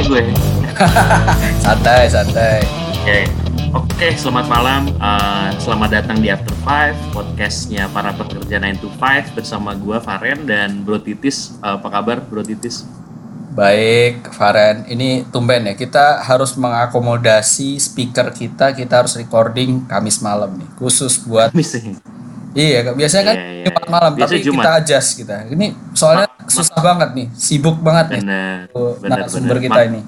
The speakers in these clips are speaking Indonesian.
ya gue. santai, santai. Oke, oke. Selamat malam. Uh, selamat datang di After Five podcastnya para pekerja 9 to 5 bersama gue Faren dan Bro Titis. Uh, apa kabar Bro Titis? Baik, Faren. Ini tumben ya. Kita harus mengakomodasi speaker kita. Kita harus recording Kamis malam nih, khusus buat. Kamis nih. Iya, biasanya kan yeah, yeah, Jumat malam, Biasa tapi Jumat. kita adjust kita. Ini soalnya susah banget nih, sibuk banget bener, nih. Bener, sumber bener. kita ma ini.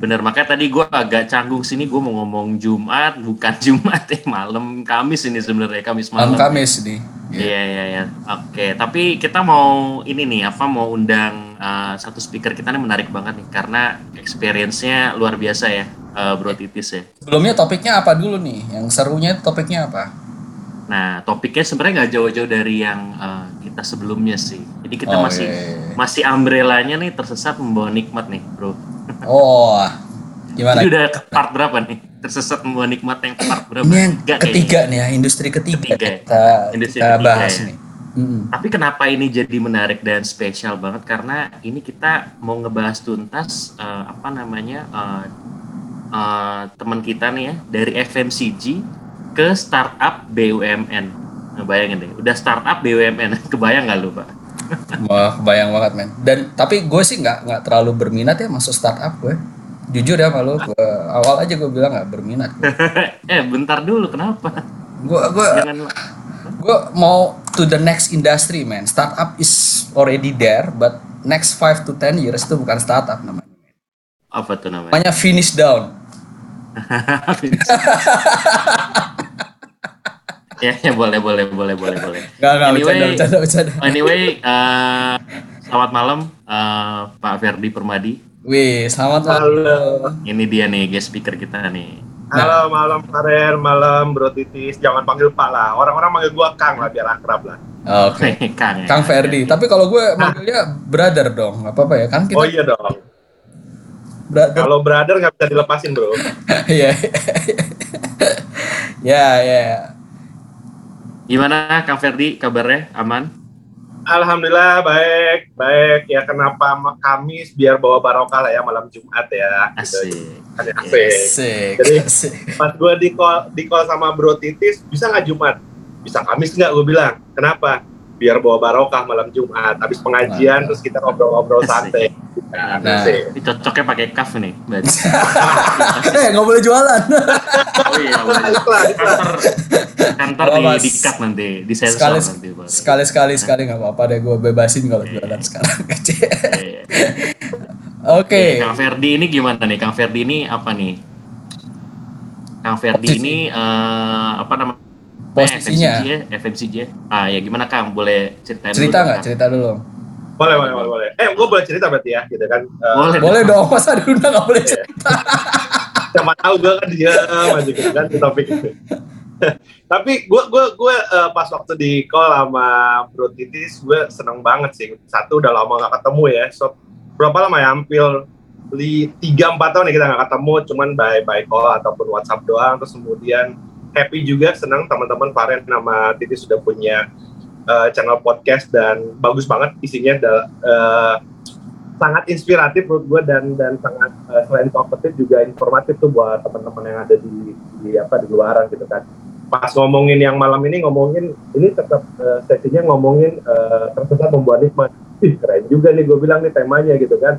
Bener, makanya tadi gue agak canggung sini, gue mau ngomong Jumat, bukan Jumat eh malam Kamis ini sebenarnya Kamis malam. Malam Kamis nih. Iya iya iya. Oke, tapi kita mau ini nih apa mau undang uh, satu speaker kita nih menarik banget nih karena experience-nya luar biasa ya, uh, Bro Titis ya. Sebelumnya topiknya apa dulu nih? Yang serunya topiknya apa? Nah, topiknya sebenarnya nggak jauh-jauh dari yang uh, kita sebelumnya sih. Jadi kita oh, masih yeah. Iya, iya. masih umbrellanya nih tersesat membawa nikmat nih, bro. Oh, gimana? Jadi udah part berapa nih? Tersesat membawa nikmat yang part berapa? Ini yang Gak ketiga nih ya, industri ketiga. ketiga ya? kita, industri kita ketiga bahas ya. nih. Hmm. Tapi kenapa ini jadi menarik dan spesial banget? Karena ini kita mau ngebahas tuntas uh, apa namanya uh, uh, teman kita nih ya dari FMCG ke startup BUMN. Nah, bayangin deh, udah startup BUMN, kebayang nggak lu pak? Wah, kebayang banget men. Dan tapi gue sih nggak nggak terlalu berminat ya masuk startup gue. Jujur ya malu, gue awal aja gue bilang nggak berminat. eh bentar dulu, kenapa? Gue gue gue mau to the next industry man. Startup is already there, but next 5 to 10 years itu bukan startup namanya. Apa tuh namanya? Namanya finish down. ya, ya boleh boleh boleh boleh boleh. Gak, gak, anyway, bercanda, bercanda, bercanda. Anyway, uh, selamat malam uh, Pak Ferdi Permadi. Wih, selamat malam. Ini dia nih guest speaker kita nih. Halo, nah. malam Faren, malam Bro Titis. Jangan panggil Pak lah. Orang-orang manggil gua Kang lah biar akrab lah. Oke. Okay. Kang. Ya. Kang Ferdi. Tapi kalau gue manggilnya brother dong. Apa apa ya? Kan kita Oh iya dong. Brother. Kalau brother nggak bisa dilepasin, Bro. Iya. Ya, ya. Gimana Kang Ferdi kabarnya? Aman? Alhamdulillah baik, baik. Ya kenapa Kamis biar bawa barokah lah ya malam Jumat ya. Asik. Gitu. Asik. Jadi Asik. pas gue di call, di call sama Bro Titis, bisa nggak Jumat? Bisa Kamis nggak? Gue bilang. Kenapa? Biar bawa barokah malam Jumat habis pengajian terus kita ngobrol-ngobrol santai nah, nah ini cocoknya pakai kaf nih eh nggak boleh jualan oh iya boleh kantor kantor oh, di di cut nanti di sensor sekali, nanti sekali sekali sekali nggak apa-apa deh gue bebasin kalau iya. jualan sekarang iya. Oke. Okay. Kang Ferdi ini gimana nih? Kang Ferdi ini apa nih? Kang Ferdi ini uh, apa namanya? Posisinya FMCG, FMCG. Ah ya gimana Kang? Boleh ceritain cerita nggak? Cerita dulu. Boleh, boleh, boleh, boleh. Eh, gue boleh cerita berarti ya, gitu kan? Uh, boleh, boleh dong. Masa diundang nggak boleh iya. cerita? Siapa tahu gue kan dia masih gitu kan di topik itu. Tapi gue gue gue uh, pas waktu di call sama Bro Titis, gue seneng banget sih. Satu udah lama gak ketemu ya. So berapa lama ya? Hampir li tiga empat tahun ya kita gak ketemu, cuman by by call ataupun WhatsApp doang. Terus kemudian happy juga senang teman-teman Faren nama Titi sudah punya uh, channel podcast dan bagus banget isinya uh, sangat inspiratif menurut gue dan dan sangat uh, selain talkative juga informatif tuh buat teman-teman yang ada di, di apa di luaran gitu kan. Pas ngomongin yang malam ini ngomongin ini tetap uh, sesinya ngomongin uh, tersesat membuat nikmat. Keren juga nih gue bilang nih temanya gitu kan.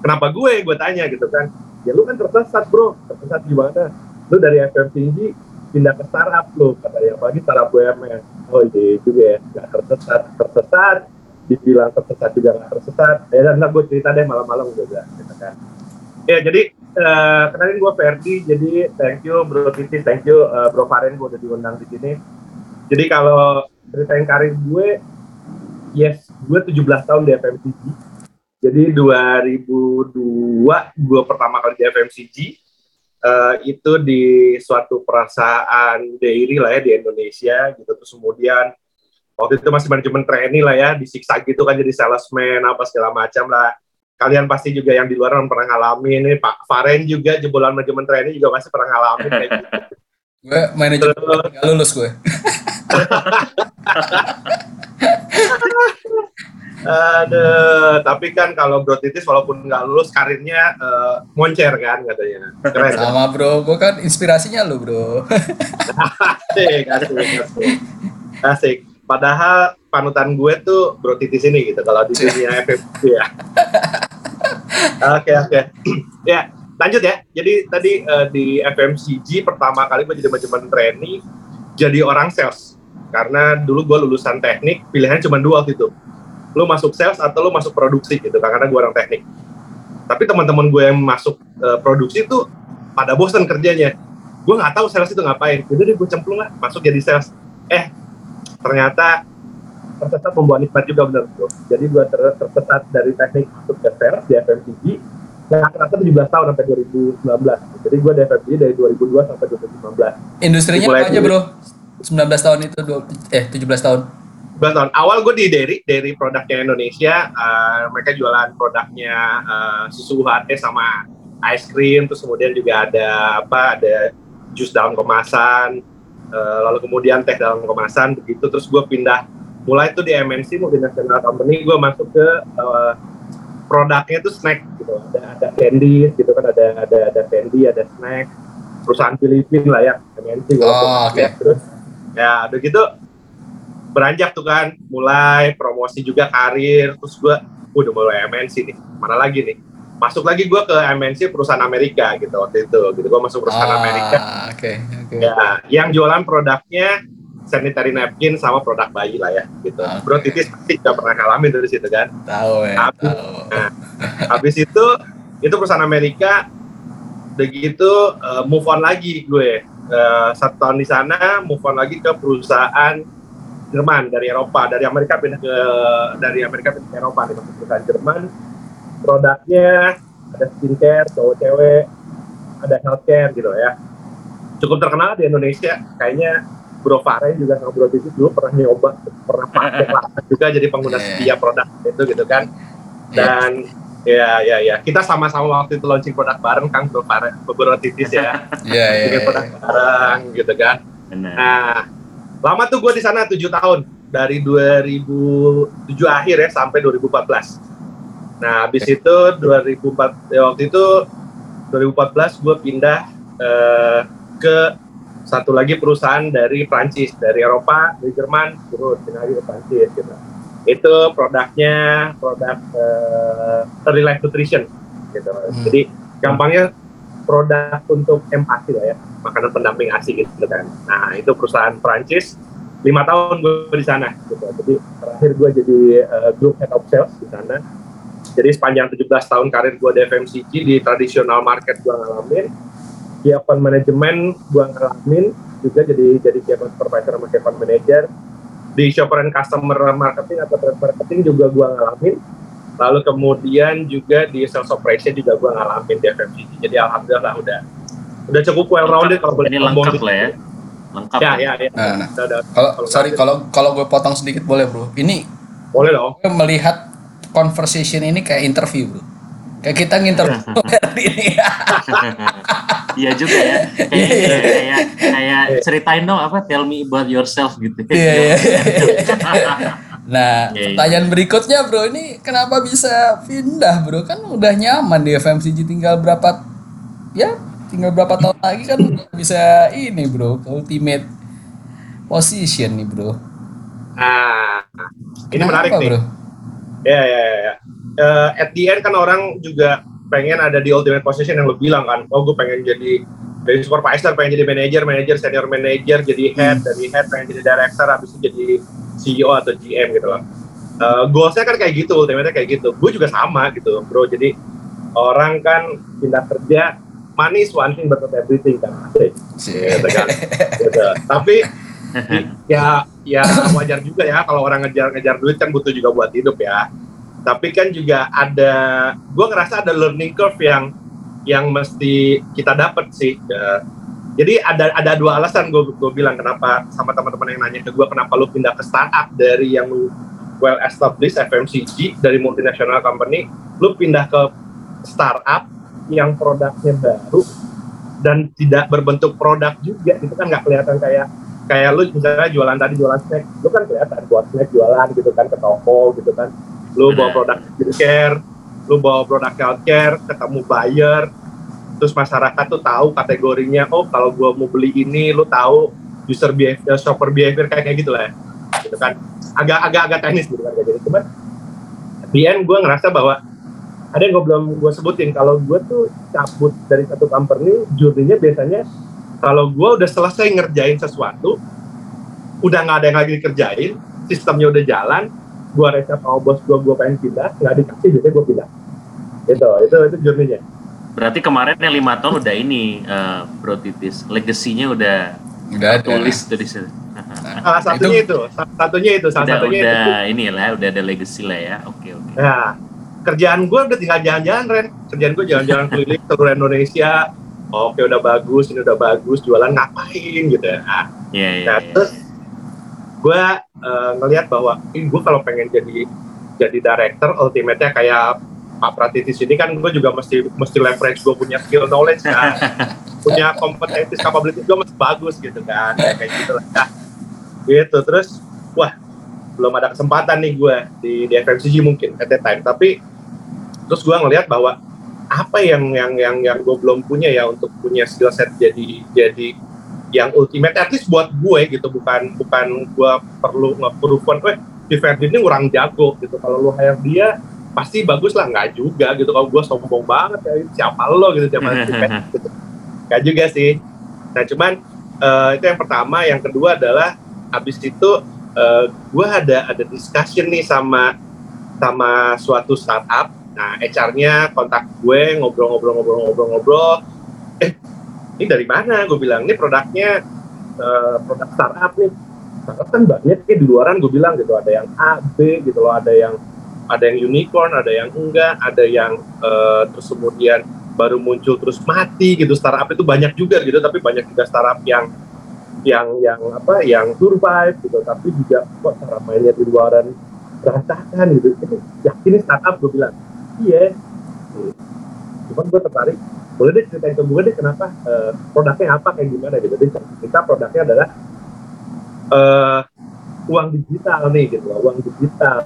Kenapa gue gue tanya gitu kan? Ya lu kan tersesat bro. Tersesat gimana? Lu dari FMCG pindah ke startup lo katanya. Apalagi startup BUMN oh iya juga ya nggak tersesat. Tersesat dibilang tersesat juga nggak tersesat. Ya dan gue cerita deh malam-malam juga gitu kan. Ya jadi uh, kenalin gue Ferdi jadi thank you Bro Titi thank you uh, Bro Faren gue udah diundang di sini. Jadi kalau ceritain karir gue yes gue 17 tahun di FMCG jadi 2002 gue pertama kali di FMCG uh, itu di suatu perusahaan dairy lah ya di Indonesia gitu. Terus kemudian waktu itu masih manajemen trainee lah ya disiksa gitu kan jadi salesman apa segala macam lah. Kalian pasti juga yang di luar pernah ngalamin. Ini Pak Faren juga jebolan manajemen trainee juga masih pernah ngalamin kayak gitu. gue manajemen nggak lulus gue Aduh, tapi kan kalau Bro Titis walaupun nggak lulus karirnya uh, moncer kan katanya. Keren. Sama bro, gue kan inspirasinya lo bro. asik, asik, asik. Asik. Padahal panutan gue tuh Bro Titis ini gitu kalau di dunia FFP ya. Oke oke. ya lanjut ya. Jadi tadi uh, di FMCG pertama kali gue jadi manajemen trainee jadi orang sales. Karena dulu gue lulusan teknik, pilihan cuma dua waktu itu. Lu masuk sales atau lu masuk produksi gitu karena gue orang teknik. Tapi teman-teman gue yang masuk uh, produksi itu pada bosan kerjanya. Gue nggak tahu sales itu ngapain. Jadi gue cemplung lah masuk jadi sales. Eh ternyata tersesat membawa nikmat juga bener bro. Jadi gue ter tersesat dari teknik masuk ke sales di FMCG yang rata 17 tahun sampai 2019 jadi gue di FMCG dari 2002 sampai 2019 industrinya apa aja bro 19 tahun itu eh 17 tahun. Tahun. Awal gue di Dairy Dairy produknya Indonesia uh, mereka jualan produknya uh, susu UHT sama ice cream terus kemudian juga ada apa ada jus dalam kemasan uh, lalu kemudian teh dalam kemasan begitu. Terus gue pindah mulai itu di MNC multinational company gue masuk ke uh, produknya itu snack gitu. Ada ada candy gitu kan. Ada ada ada candy ada snack. Perusahaan Filipina lah ya MNC oh, okay. terus ya begitu beranjak tuh kan mulai promosi juga karir terus gue udah mulai MNC nih mana lagi nih masuk lagi gue ke MNC perusahaan Amerika gitu waktu itu gitu gue masuk perusahaan ah, Amerika okay, okay. ya yang jualan produknya sanitary napkin sama produk bayi lah ya gitu okay. bro titis pasti gak pernah ngalamin dari situ kan tahu ya habis, tahu. Nah, habis itu itu perusahaan Amerika begitu uh, move on lagi gue uh, satu tahun di sana move on lagi ke perusahaan Jerman dari Eropa. Dari Amerika pindah ke dari Amerika pindah ke Eropa di perusahaan Jerman. Produknya ada skincare cowok cewek ada healthcare gitu ya. Cukup terkenal di Indonesia. Kayaknya Bro Faren juga sama Bro Titi dulu pernah nyoba pernah pakai lah juga jadi pengguna iya. setia produk itu gitu kan. Dan ya ya ya kita sama-sama waktu itu launching produk bareng Kang Bro Titis ya. Yeah, yeah, bikin produk yeah. bareng gitu kan. Nah lama tuh gue di sana tujuh tahun. Dari 2007 akhir ya sampai 2014 nah habis okay. itu 2004 ya waktu itu 2014 gue pindah uh, ke satu lagi perusahaan dari Prancis. Dari Eropa dari Jerman terus pindah lagi ke Prancis gitu itu produknya produk uh, early life nutrition gitu. Hmm. jadi gampangnya produk untuk empati lah ya makanan pendamping ASI gitu kan. Nah itu perusahaan Prancis lima tahun gue di sana gitu. Jadi terakhir gue jadi uh, group head of sales di sana. Jadi sepanjang 17 tahun karir gue di FMCG di traditional market gue ngalamin key account management gue ngalamin juga jadi jadi key account supervisor sama key account manager di shopper and customer marketing atau trade marketing juga gue ngalamin. Lalu kemudian juga di sales operation juga gue ngalamin di FMCG jadi alhamdulillah udah udah cukup well rounded kalau boleh ngomong gitu. lah ya. Lengkap ya ya, ya. Nah, nah. kalau sorry kalau kalau gue potong sedikit boleh bro? Ini boleh dong. gue melihat conversation ini kayak interview bro. Kayak kita nginterview ini iya juga ya kayak yeah, yeah. kayak kayak ceritain dong apa tell me about yourself gitu iya, iya. Nah, yeah, pertanyaan yeah. berikutnya bro, ini kenapa bisa pindah bro? Kan udah nyaman di FMCG tinggal berapa ya tinggal berapa tahun lagi kan bisa ini bro ultimate position nih bro ah ini Kenapa, menarik nih bro? ya ya ya uh, at the end kan orang juga pengen ada di ultimate position yang lo bilang kan oh gue pengen jadi dari supervisor pengen jadi manager manager senior manager jadi head hmm. dari head pengen jadi director habis itu jadi CEO atau GM gitu loh. Uh, goalsnya kan kayak gitu ultimate kayak gitu. Gue juga sama gitu bro. Jadi orang kan pindah kerja money is one thing but not everything kan? Gitu kan? Gitu. tapi ya ya wajar juga ya kalau orang ngejar-ngejar duit kan butuh juga buat hidup ya tapi kan juga ada gue ngerasa ada learning curve yang yang mesti kita dapat sih ya. jadi ada ada dua alasan gue bilang kenapa sama teman-teman yang nanya ke gue kenapa lu pindah ke startup dari yang well established FMCG dari multinational company lu pindah ke startup yang produknya baru dan tidak berbentuk produk juga itu kan nggak kelihatan kayak kayak lu misalnya jualan tadi jualan snack lu kan kelihatan buat snack jualan gitu kan ke toko gitu kan lu bawa produk skincare lu bawa produk healthcare ketemu buyer. Terus masyarakat tuh tahu kategorinya oh kalau gua mau beli ini lu tahu user behavior shopper behavior kayak kayak gitu lah. Ya. gitu kan. Agak agak agak teknis gitu kan kayak gitu. Cuman di end gue ngerasa bahwa ada yang gue belum gue sebutin. Kalau gue tuh cabut dari satu company jurninya biasanya kalau gue udah selesai ngerjain sesuatu udah nggak ada yang lagi dikerjain sistemnya udah jalan gue resep sama bos gue gue pengen pindah nggak dikasih jadi gue pindah itu itu itu jurninya Berarti kemarin yang lima tahun udah ini, uh, Bro Titis. Legasinya udah Udah tulis tuh di situ. salah satunya itu, salah satunya itu salah udah, satunya udah itu ini lah, udah ada legacy lah ya. Oke oke. Nah, kerjaan gue udah tinggal jalan-jalan, Ren. Kerjaan gue jalan-jalan keliling seluruh Indonesia. Oke, udah bagus, ini udah bagus. Jualan ngapain gitu ya. Nah, Iya iya. nah, iya. terus gue uh, ngelihat bahwa ini gue kalau pengen jadi jadi director, ultimate-nya kayak Pak Pratitis ini kan gue juga mesti mesti leverage gue punya skill knowledge kan, punya kompetensi capability gue masih bagus gitu kan, kayak kayak gitu lah. Nah, gitu terus, wah belum ada kesempatan nih gue di, di FMCG mungkin at that time, tapi terus gue ngelihat bahwa apa yang yang yang yang gue belum punya ya untuk punya skill set jadi jadi yang ultimate at least buat gue gitu bukan bukan gue perlu nge-proven eh di Ferdi ini kurang jago gitu. Kalau lu hire dia pasti bagus lah nggak juga gitu. Kalau gue sombong banget ya siapa lo gitu siapa gitu. Nggak juga sih. Nah cuman eh, itu yang pertama. Yang kedua adalah habis itu eh, gue ada ada discussion nih sama sama suatu startup. Nah HR-nya kontak gue ngobrol-ngobrol-ngobrol-ngobrol-ngobrol eh ini dari mana? Gue bilang ini produknya eh, produk startup nih. Startup kan banyak di luaran gue bilang gitu. Ada yang A B gitu loh. Ada yang ada yang unicorn ada yang enggak ada yang eh, terus kemudian baru muncul terus mati gitu. Startup itu banyak juga gitu tapi banyak juga startup yang yang yang apa yang survive gitu. Tapi juga kok cara mainnya di luaran berantakan gitu. Itu yakin ini startup gue bilang. Iya. Cuman gue tertarik boleh deh ceritain ke gue deh kenapa eh, produknya apa kayak gimana gitu. Jadi kita produknya adalah eh uang digital nih gitu uang digital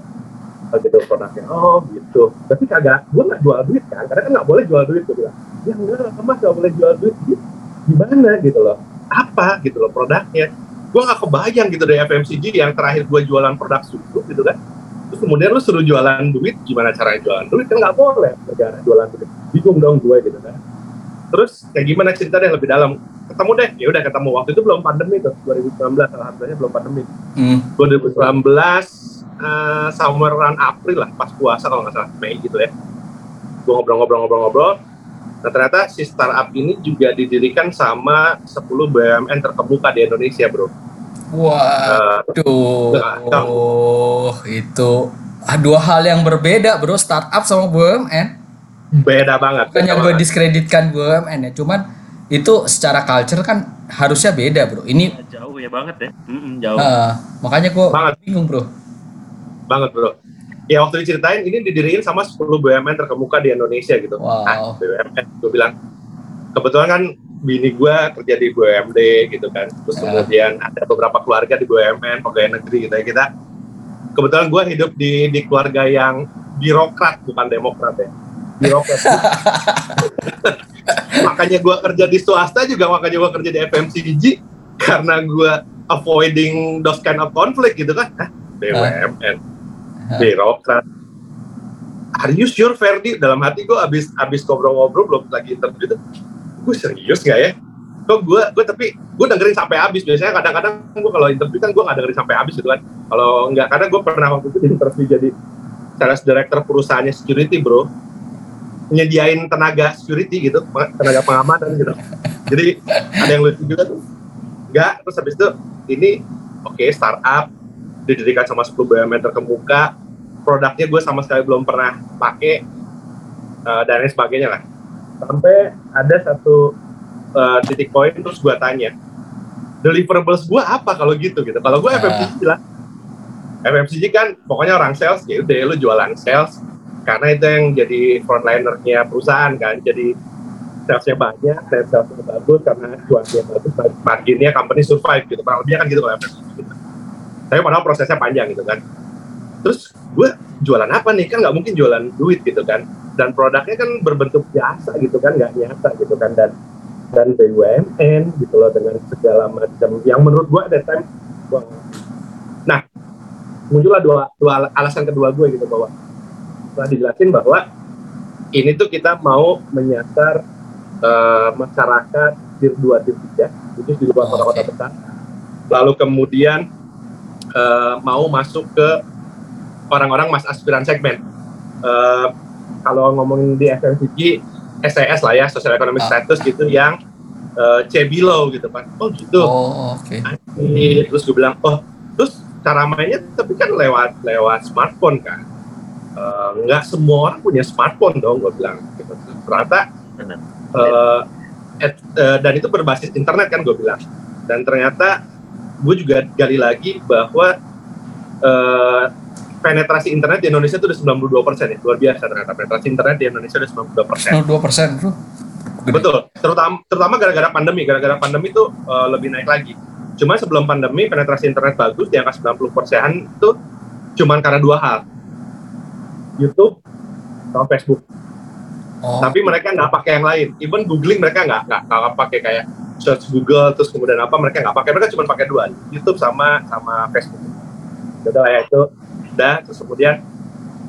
gitu produknya. Oh gitu. Tapi kagak gue nggak jual duit kan karena kan nggak boleh jual duit gue bilang. Ya enggak mas nggak boleh jual duit. Gimana gitu loh? Apa gitu loh produknya? Gue nggak kebayang gitu dari FMCG yang terakhir gue jualan produk susu gitu kan. Terus kemudian lu suruh jualan duit gimana caranya jualan duit? Kan nggak boleh negara jualan duit. Bingung dong gue gitu kan terus kayak gimana cerita deh lebih dalam. Ketemu deh. Ya udah ketemu. Waktu itu belum pandemi tuh 2019 alhamdulillah belum pandemi. Hmm. 2019 eh somewhere around April lah pas puasa kalau nggak salah. Mei gitu ya. Gue ngobrol-ngobrol-ngobrol-ngobrol nah ternyata si startup ini juga didirikan sama 10 BUMN terkemuka di Indonesia bro. Waduh, itu ah, dua hal yang berbeda bro, startup sama BUMN. Beda banget Bukannya gue diskreditkan BUMN ya, cuman itu secara culture kan harusnya beda bro. Ini Jauh ya banget ya. Mm-mm, jauh. eh, makanya gue Banget. bingung bro. banget bro ya waktu diceritain ini didirikan sama 10 BUMN terkemuka di Indonesia gitu Wow. ah BUMN gue bilang kebetulan kan bini gue kerja di BUMD gitu kan terus Ya. kemudian ada beberapa keluarga di BUMN pegawai negeri gitu ya kita kebetulan gue hidup di di keluarga yang birokrat bukan demokrat ya birokrat. Makanya gue kerja di swasta juga makanya gue kerja di FMCG karena gue avoiding those kind of conflict gitu kan. Hah, BUMN birokrat. Are you sure Ferdi? Dalam hati gue abis abis ngobrol-ngobrol belum lagi interview itu gue serius nggak ya? Kok gue gue tapi gue dengerin sampai habis. Biasanya kadang-kadang gue kalau interview kan gue nggak dengerin sampai habis gitu kan. Kalau nggak karena gue pernah waktu itu di interview jadi sales director perusahaannya security bro nyediain tenaga security gitu tenaga pengamanan gitu. Jadi ada yang lucu juga tuh. Nggak terus habis itu ini oke startup didirikan sama 10 BUMN terkemuka produknya gue sama sekali belum pernah pakai eh, dan lain sebagainya lah. Sampai ada satu eh, titik poin terus gue tanya deliverables gue apa kalau gitu? Gitu. Kalau gue Ah. FMCG lah. FMCG kan pokoknya orang sales ya udah lu jualan sales karena itu yang jadi frontlinernya perusahaan kan. Jadi salesnya banyak dan salesnya bagus karena cuannya bagus marginnya company survive gitu. Kurang lebihnya kan gitu kalau gitu. tapi padahal prosesnya panjang gitu kan. Terus gue jualan apa nih? Kan nggak mungkin jualan duit gitu kan. Dan produknya kan berbentuk biasa gitu kan. Nggak nyata gitu kan. Dan dan BUMN gitu loh dengan segala macam. Yang menurut gue ada time nah muncullah dua, dua alasan kedua gue gitu bahwa setelah dijelasin bahwa ini tuh kita mau menyasar uh, masyarakat tier 2, tier 3 itu di luar kota-kota okay. besar lalu kemudian uh, mau masuk ke orang-orang mas aspiran segmen uh, kalau ngomongin di FMCG SES lah ya social economic ah. status gitu yang uh, C below gitu kan oh gitu oh, oke okay. terus gue bilang oh terus cara mainnya tapi kan lewat lewat smartphone kan uh, nggak semua orang punya smartphone dong gue bilang gitu. ternyata uh, at, uh, dan itu berbasis internet kan gue bilang. Dan ternyata gue juga gali lagi bahwa uh, penetrasi internet di Indonesia itu udah 92 persen ya luar biasa ternyata. Penetrasi internet di Indonesia udah 92 persen. 92 persen bro. Betul. Terutama terutama gara-gara pandemi. Gara-gara pandemi itu uh, lebih naik lagi. Cuma sebelum pandemi penetrasi internet bagus di angka 90 persen itu cuma karena dua hal YouTube sama Facebook. Oh. Tapi mereka nggak pakai yang lain. Even googling mereka nggak nggak nggak pakai kayak search Google terus kemudian apa mereka nggak pakai. Mereka cuma pakai dua, YouTube sama sama Facebook. Udah lah ya itu. Udah terus kemudian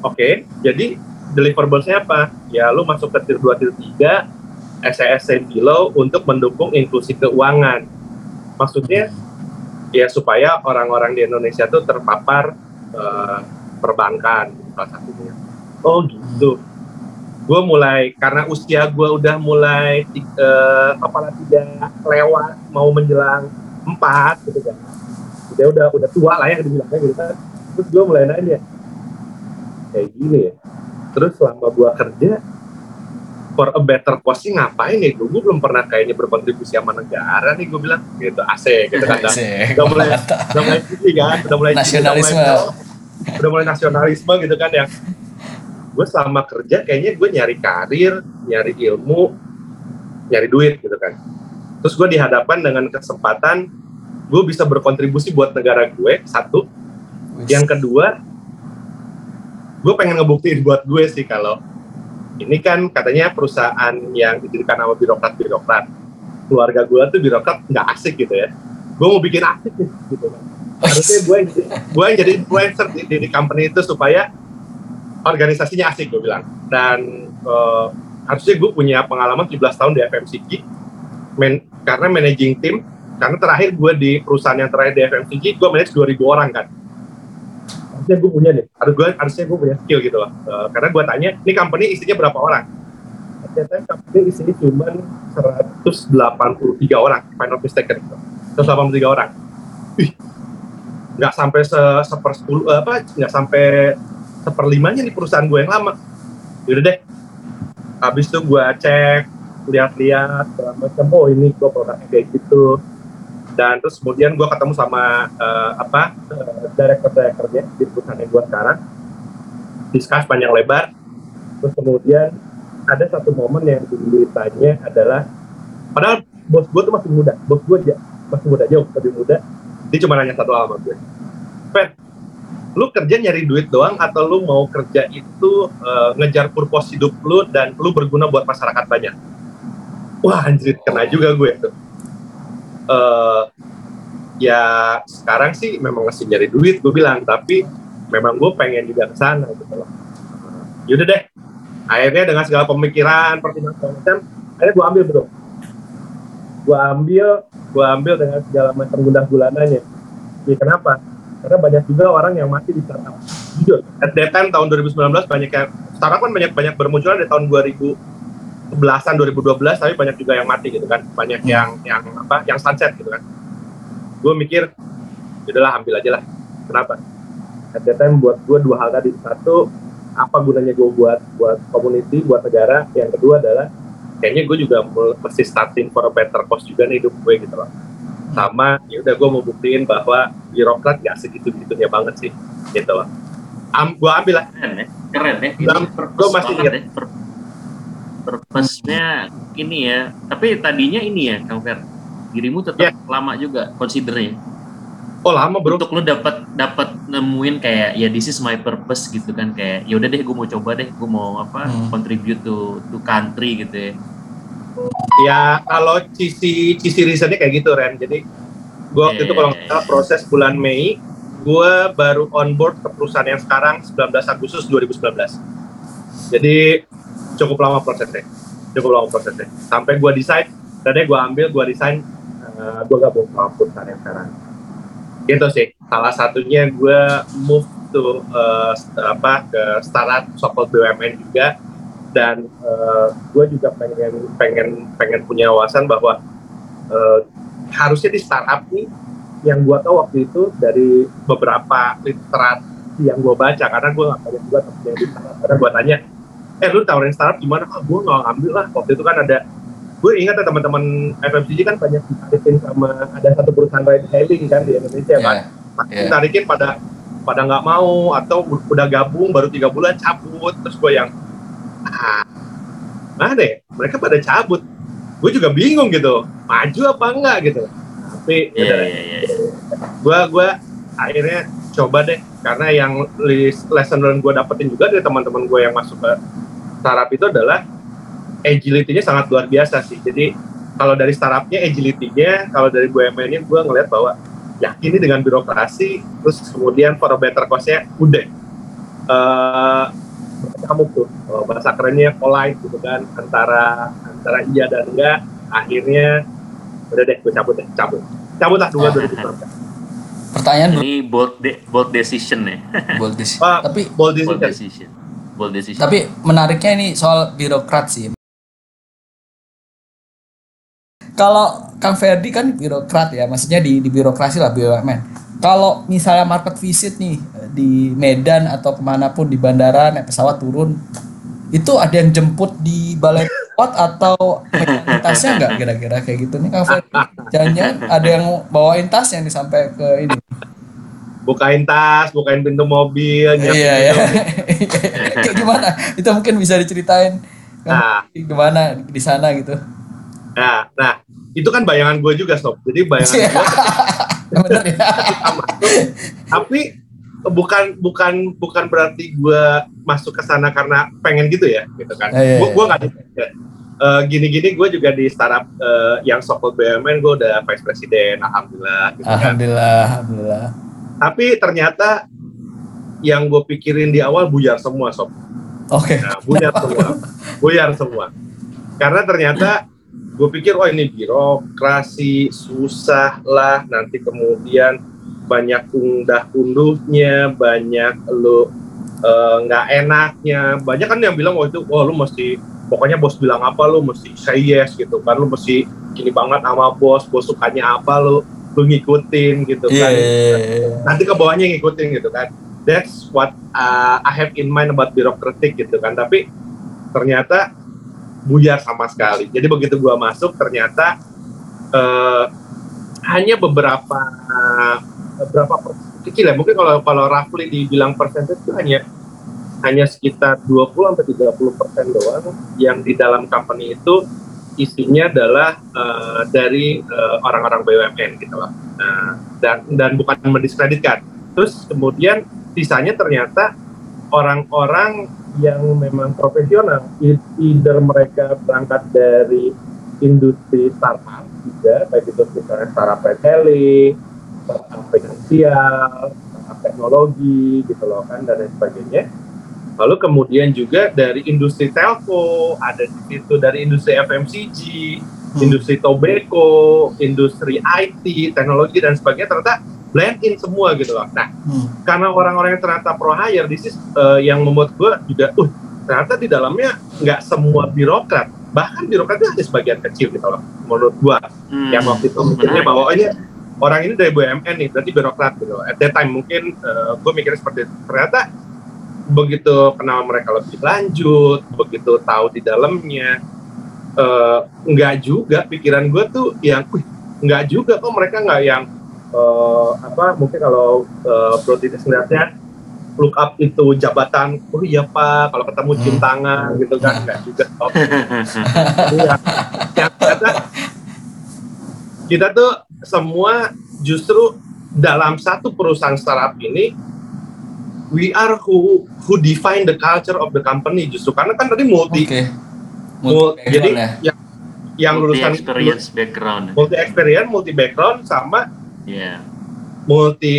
oke. Okay, jadi deliverablesnya apa? Ya lu masuk ke tier 2, tier 3 SES below untuk mendukung inklusi keuangan. Maksudnya ya supaya orang-orang di Indonesia tuh terpapar uh, perbankan salah satunya oh gitu. Gue mulai karena usia gue udah mulai uh, kepala tiga lewat mau menjelang empat gitu kan. Udah udah udah tua lah ya dibilangnya gitu kan. Terus gue mulai nanya kayak gini ya terus selama gue kerja for a better cost ngapain ya? Gue belum pernah kayaknya berkontribusi sama negara nih gue bilang. Gitu asik gitu kan. Udah mulai udah mulai kan udah mulai nasionalisme. udah mulai, udah mulai nasionalisme gitu kan yang gue selama kerja kayaknya gue nyari karir nyari ilmu nyari duit gitu kan. Terus gue dihadapkan dengan kesempatan gue bisa berkontribusi buat negara gue satu. Yang kedua gue pengen ngebuktiin buat gue sih kalau ini kan katanya perusahaan yang didirikan sama birokrat-birokrat. Keluarga gue tuh birokrat nggak asik gitu ya. Gue mau bikin asik gitu kan harusnya gue gue jadi influencer di, di, di company itu supaya organisasinya asik gue bilang. Dan uh, harusnya gue punya pengalaman 17 tahun di FMCG men, karena managing team karena terakhir gue di perusahaan yang terakhir di FMCG gue manage 2000 orang kan. Harusnya gue punya nih. Harus gue harusnya gue punya skill gitu loh. Uh, karena gue tanya ini company isinya berapa orang? Ternyata company isinya cuma 183 orang final mistaken. 183 orang nggak sampai se seper sepuluh apa nggak sampai seperlimanya di perusahaan gue yang lama. Yaudah deh. Habis itu gue cek lihat-lihat macam. Oh ini gue produknya kayak gitu. Dan terus kemudian gue ketemu sama uh, apa uh, director directornya di perusahaan yang gue sekarang. Discuss panjang lebar. Terus kemudian ada satu momen yang ditanya adalah padahal bos gue tuh masih muda. Bos gue aja masih muda jauh lebih muda dia cuma nanya satu hal sama gue. Pet, lu kerja nyari duit doang atau lu mau kerja itu uh, ngejar purpose hidup lu dan lu berguna buat masyarakat banyak? Wah anjir kena juga gue tuh. Uh, ya sekarang sih memang masih nyari duit gue bilang tapi memang gue pengen juga ke sana gitu loh. Yaudah deh. Akhirnya dengan segala pemikiran pertimbangan macam akhirnya gue ambil bro gue ambil gue ambil dengan segala macam gundah gulananya. Ya kenapa? Karena banyak juga orang yang masih di startup. Jujur at that time tahun 2019 banyak yang startup kan banyak banyak bermunculan di tahun 2011an 2012 tapi banyak juga yang mati gitu kan. Banyak hmm. yang yang apa yang sunset gitu kan. Gue mikir udahlah ambil aja lah. Kenapa? At that time buat gue dua hal tadi. Satu apa gunanya gue buat buat community buat negara? Yang kedua adalah kayaknya gue juga mesti starting for a better cause juga nih hidup gue gitu loh. Sama ya udah gue mau buktiin bahwa birokrat gak segitu gitunya banget sih gitu loh. Am, gue ambil lah. Keren ya keren ya. Gue masih ingat. ya. purpose-nya ini ya. Tapi tadinya ini ya Kang Fer. Dirimu tetap lama juga considernya. Oh lama bro. Untuk lu dapat dapat nemuin kayak ya this is my purpose gitu kan kayak ya udah deh gue mau coba deh gue mau apa Hmm. contribute to to country gitu ya. Ya kalau sisi sisi reasonnya kayak gitu Ren. Jadi gue waktu Iya, itu kalau iya, nggak salah proses bulan Mei, gue baru on board ke perusahaan yang sekarang 19 Agustus 2019. Jadi cukup lama prosesnya, cukup lama prosesnya. Sampai gue decide, dan gue ambil, gue desain, uh, gue gabung sama perusahaan yang sekarang. Gitu sih. Salah satunya gue move to uh, apa ke startup so-called BUMN juga. Dan gue juga pengen pengen pengen punya wawasan bahwa eh, harusnya di startup nih yang gue tahu waktu itu dari beberapa literasi yang gue baca karena gue nggak banyak juga temen yang di startup. Karena gue tanya eh lu tawarin startup gimana? Ah gue nggak ngambil lah. Waktu itu kan ada gue ingat ya teman-teman FMCG kan banyak ditarikin sama ada satu perusahaan ride hailing kan di Indonesia kan? Iya. ditarikin pada pada nggak mau atau udah gabung baru tiga bulan cabut. Terus gue yang ah mana ya mereka pada cabut. Gue juga bingung gitu maju apa enggak gitu. Tapi Iya udah. iya iya. gue gue akhirnya coba deh karena yang lesson learn gue dapetin juga dari teman-teman gue yang masuk ke startup itu adalah agility-nya sangat luar biasa sih jadi kalau dari startupnya agility-nya kalau dari BUMN-nya gue ngeliat bahwa yakin nih dengan birokrasi terus kemudian for a better cost-nya udah eh kamu tuh eh, bahasa kerennya polite gitu kan antara antara iya dan enggak akhirnya udah deh gue cabut deh cabut cabut lah dua 2019 Pertanyaan Ini bold de- bold decision ya. bold dis- Pak, Tapi bold bold decision decision. Bold decision. tapi menariknya ini soal birokrat sih. Kalau Kang Ferdi kan birokrat ya, maksudnya di, di birokrasi lah BUMN. Kalau misalnya market visit nih di Medan atau ke mana pun di bandara naik pesawat turun, itu ada yang jemput di balai pesawat atau tasnya nggak kira-kira kayak gitu nih Kang Ferdi? Jangan-jangan ada yang bawain tasnya nih sampai ke ini. bukain tas bukain pintu mobil Iya ya. kayak gimana? Itu mungkin bisa diceritain nah gimana di sana gitu. Nah nah itu kan bayangan gue juga sob jadi bayangan Iya. gue ya. ketika masuk tapi bukan bukan bukan berarti gue masuk ke sana karena pengen gitu ya gitu kan Iya, iya, gue iya. gue nggak ya. Eh, gini-gini gue juga di startup eh, yang sokol BUMN gue udah vice presiden alhamdulillah gitu kan Alhamdulillah, alhamdulillah. tapi ternyata yang gue pikirin di awal buyar semua sob Oke. Nah, buyar semua, buyar semua. Karena ternyata gue pikir, oh ini birokrasi susah lah, nanti kemudian banyak undah unduhnya, banyak lo eh, nggak enaknya, banyak kan yang bilang oh itu, oh lu mesti pokoknya bos bilang apa lu mesti say yes gitu kan, lu mesti gini banget sama bos, bos sukanya apa lu lu ngikutin gitu Iya. kan iya, nanti ke bawahnya ngikutin gitu kan. That's what uh, I have in mind about birokratik gitu kan. Tapi ternyata buyar sama sekali. Jadi begitu gua masuk ternyata uh, hanya beberapa beberapa kecil ya. Mungkin kalau kalau roughly dibilang persentage itu hanya hanya sekitar 20 sampai 30 persen doang yang di dalam company itu isinya adalah uh, dari uh, orang-orang BUMN gitu loh. Nah, dan dan bukan mendiskreditkan. Terus kemudian sisanya ternyata orang-orang yang memang profesional, either mereka berangkat dari industri startup juga, baik itu misalnya startup retailing, startup finansial, startup teknologi gitu loh kan dan lain sebagainya. Lalu kemudian juga dari industri telco, ada di situ dari industri FMCG, Hmm. industri tobacco, industri IT, teknologi dan sebagainya ternyata blend in semua gitu loh. Nah, Hmm. karena orang-orang yang ternyata pro hire, this is uh, yang membuat gue juga, uh, ternyata di dalamnya nggak semua birokrat, bahkan birokrat itu hanya sebagian kecil gitu loh, menurut gue. Hmm, Yang waktu itu mikirnya bahwa oh, ini orang ini dari BUMN nih, berarti birokrat gitu. At that time mungkin gue mikirnya seperti itu. Ternyata begitu kenal mereka lebih lanjut, begitu tahu di dalamnya, eh, nggak juga pikiran gue tuh yang, wih, nggak juga kok mereka nggak yang eh, apa mungkin kalau uh, Bro Titis ngeliatnya look up itu jabatan, oh iya pak, kalau ketemu cium Hmm. tangan gitu kan, nggak juga. Oh, Iya. ternyata kita tuh semua justru dalam satu perusahaan startup ini we are who who define the culture of the company justru karena kan tadi multi Oke. mul- Multi jadi ya. yang yang multi lulusan experience background. multi experience multi background sama Iya. multi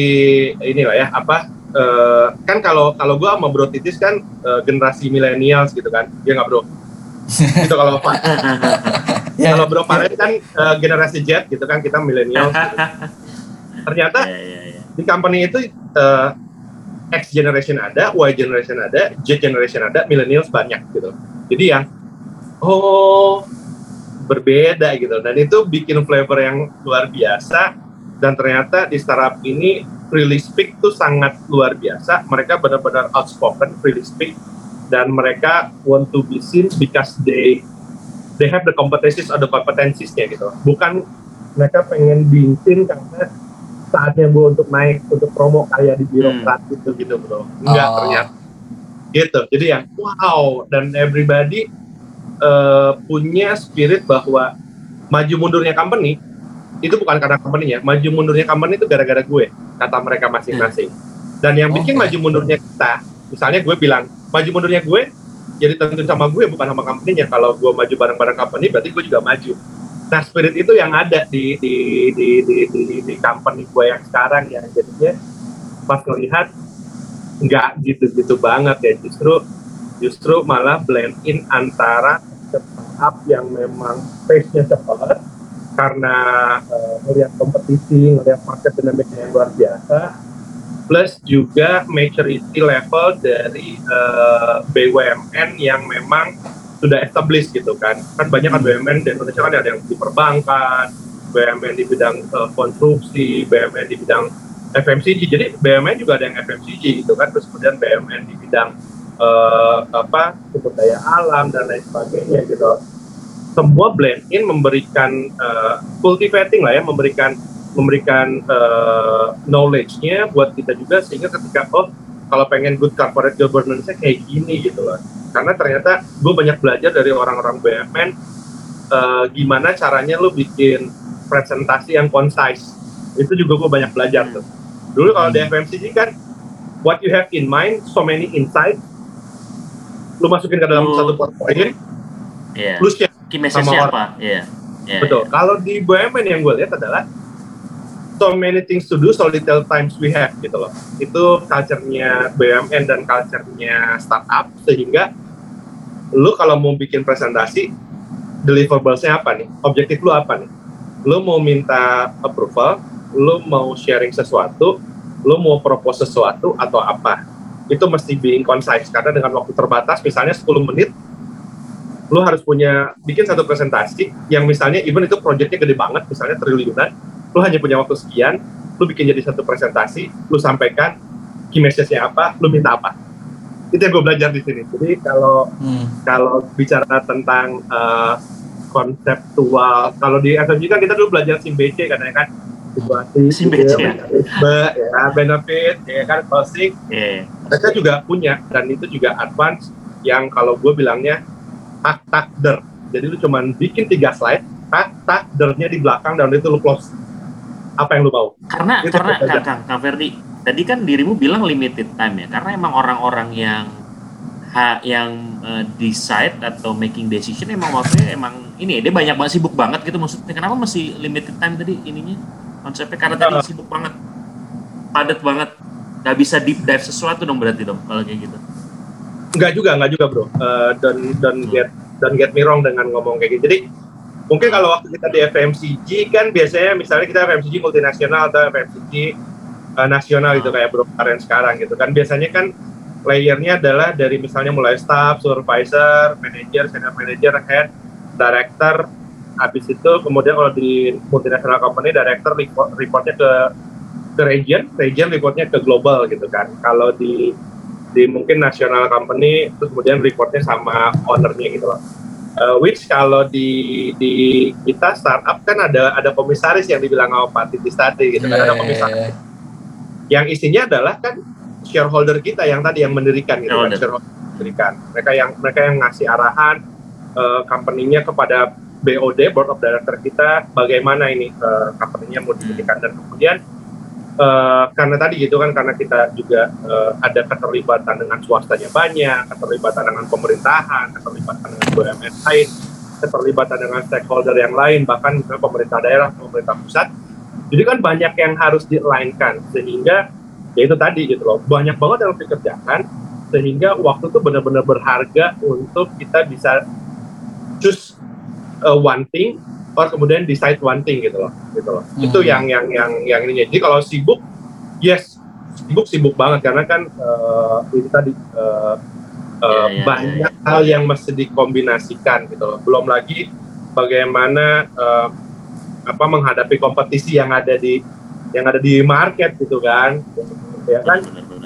inilah ya apa eh, kan kalau kalau gue sama Bro Titis kan eh, generasi millennials gitu kan dia nggak Bro itu kalau Pak Ya, kalau Bro Paren kan eh, generasi Z gitu kan kita millennials gitu. ternyata Iya, iya, iya. di company itu eh, X generation ada, Y generation ada, Z generation ada, millennials banyak gitu. Jadi yang oh berbeda gitu dan itu bikin flavor yang luar biasa dan ternyata di startup ini freely speak tuh sangat luar biasa. Mereka benar-benar outspoken freely speak dan mereka want to be seen because they they have the competencies atau kompetensisnya gitu. Bukan mereka pengen seen karena saatnya gue untuk naik untuk promo kayak di birokrat gitu gitu bro enggak Oh. ternyata gitu jadi yang wow dan everybody eh, punya spirit bahwa maju mundurnya company itu bukan karena company-nya maju mundurnya company itu gara-gara gue kata mereka masing-masing dan yang bikin Oke. maju mundurnya kita misalnya gue bilang maju mundurnya gue jadi tentu sama gue bukan sama company-nya kalau gue maju bareng-bareng company berarti gue juga maju Nah, spirit itu yang ada di di di di di, di company gue yang sekarang ya. Jadinya pas ngelihat nggak gitu-gitu banget ya. Justru justru malah blend in antara startup yang memang pace-nya cepat karena eh, ngelihat kompetisi, ngelihat market dinamiknya yang luar biasa, plus juga maturity level dari eh, BUMN yang memang sudah established gitu kan. Kan banyak kan BUMN di Indonesia kan ada yang di perbankan BUMN di bidang eh, konstruksi BUMN di bidang FMCG jadi BUMN juga ada yang FMCG gitu kan terus kemudian BUMN di bidang eh, apa sumber daya alam dan lain sebagainya gitu semua blend in memberikan eh, cultivating lah ya memberikan memberikan eh, knowledge-nya buat kita juga sehingga ketika oh kalau pengen good corporate governance-nya kayak gini gitu loh karena ternyata gue banyak belajar dari orang-orang BUMN eh, gimana caranya lu bikin presentasi yang concise itu juga gue banyak belajar tuh dulu kalau di FMCG kan what you have in mind so many insight lu masukin ke dalam Oh. satu powerpoint Iya. lu share Key message sama apa? Iya. Iya, betul. kalau di BUMN yang gue lihat adalah so many things to do so little times we have gitu loh. Itu culture-nya BUMN dan culture-nya startup sehingga lu kalau mau bikin presentasi deliverables-nya apa nih? Objektif lu apa nih? Lu mau minta approval lu mau sharing sesuatu lu mau propose sesuatu atau apa? Itu mesti being concise karena dengan waktu terbatas misalnya 10 menit lu harus punya bikin satu presentasi yang misalnya even itu proyeknya gede banget misalnya triliunan lu hanya punya waktu sekian lu bikin jadi satu presentasi lu sampaikan key message-nya apa lu minta apa itu yang gue belajar di sini jadi kalau Hmm. kalau bicara tentang eh, konseptual kalau di FMG kan kita dulu belajar SIMBC katanya kan situasi SIMBC, ya. mekanisme, ya benefit ya kan closing Iya. mereka juga punya dan itu juga advance yang kalau gue bilangnya tak takder jadi lu cuman bikin tiga slide tak takdernya di belakang dan itu lu close apa yang lu mau Karena Itu karena. Kang, Kang, Kang Ferdi, tadi kan dirimu bilang limited time ya. Karena emang orang-orang yang ha, yang eh, decide atau making decision emang maksudnya emang ini ya, dia banyak banget sibuk banget gitu maksudnya. Kenapa masih limited time tadi ininya? Konsepnya karena tadi Uh. sibuk banget. Padat banget. Gak bisa deep dive sesuatu dong berarti dong kalau kayak gitu. Enggak juga, enggak juga bro. Uh, don't don't get don't get me wrong dengan ngomong kayak gitu. Jadi mungkin kalau waktu kita di FMCG kan biasanya misalnya kita FMCG multinasional atau FMCG uh, nasional gitu kayak bro karen sekarang gitu kan. Biasanya kan layernya adalah dari misalnya mulai staff, supervisor, manager, senior manager, head, director. Habis itu kemudian kalau di multinasional company director report, reportnya ke ke region, region reportnya ke global gitu kan. Kalau di di mungkin national company terus kemudian reportnya sama ownernya gitu loh. Uh, which kalau di di kita startup kan ada ada komisaris yang dibilang sama Pak Titis tadi gitu kan Iya, ada iya, komisaris iya. yang isinya adalah kan shareholder kita yang tadi yang mendirikan gitu kan Shareholder. shareholder mendirikan mereka yang mereka yang ngasih arahan uh, company-nya kepada BOD board of director kita bagaimana ini uh, company-nya mau didirikan dan kemudian uh, karena tadi gitu kan karena kita juga uh, ada keterlibatan dengan swastanya banyak, keterlibatan dengan pemerintahan, keterlibatan dengan BUMN lain, keterlibatan dengan stakeholder yang lain bahkan pemerintah daerah, pemerintah pusat. Jadi kan banyak yang harus dilainkan sehingga ya itu tadi gitu loh banyak banget yang dikerjakan sehingga waktu itu benar-benar berharga untuk kita bisa choose uh, one thing or kemudian decide one thing gitu loh gitu loh. Hmm. itu yang yang yang yang ini. Jadi kalau sibuk yes sibuk sibuk banget. Karena kan uh, ini tadi uh, uh, yeah, yeah, banyak yeah, yeah. hal yang mesti dikombinasikan gitu loh. Belum lagi bagaimana uh, apa menghadapi kompetisi yang ada di yang ada di market gitu kan. Ya kan?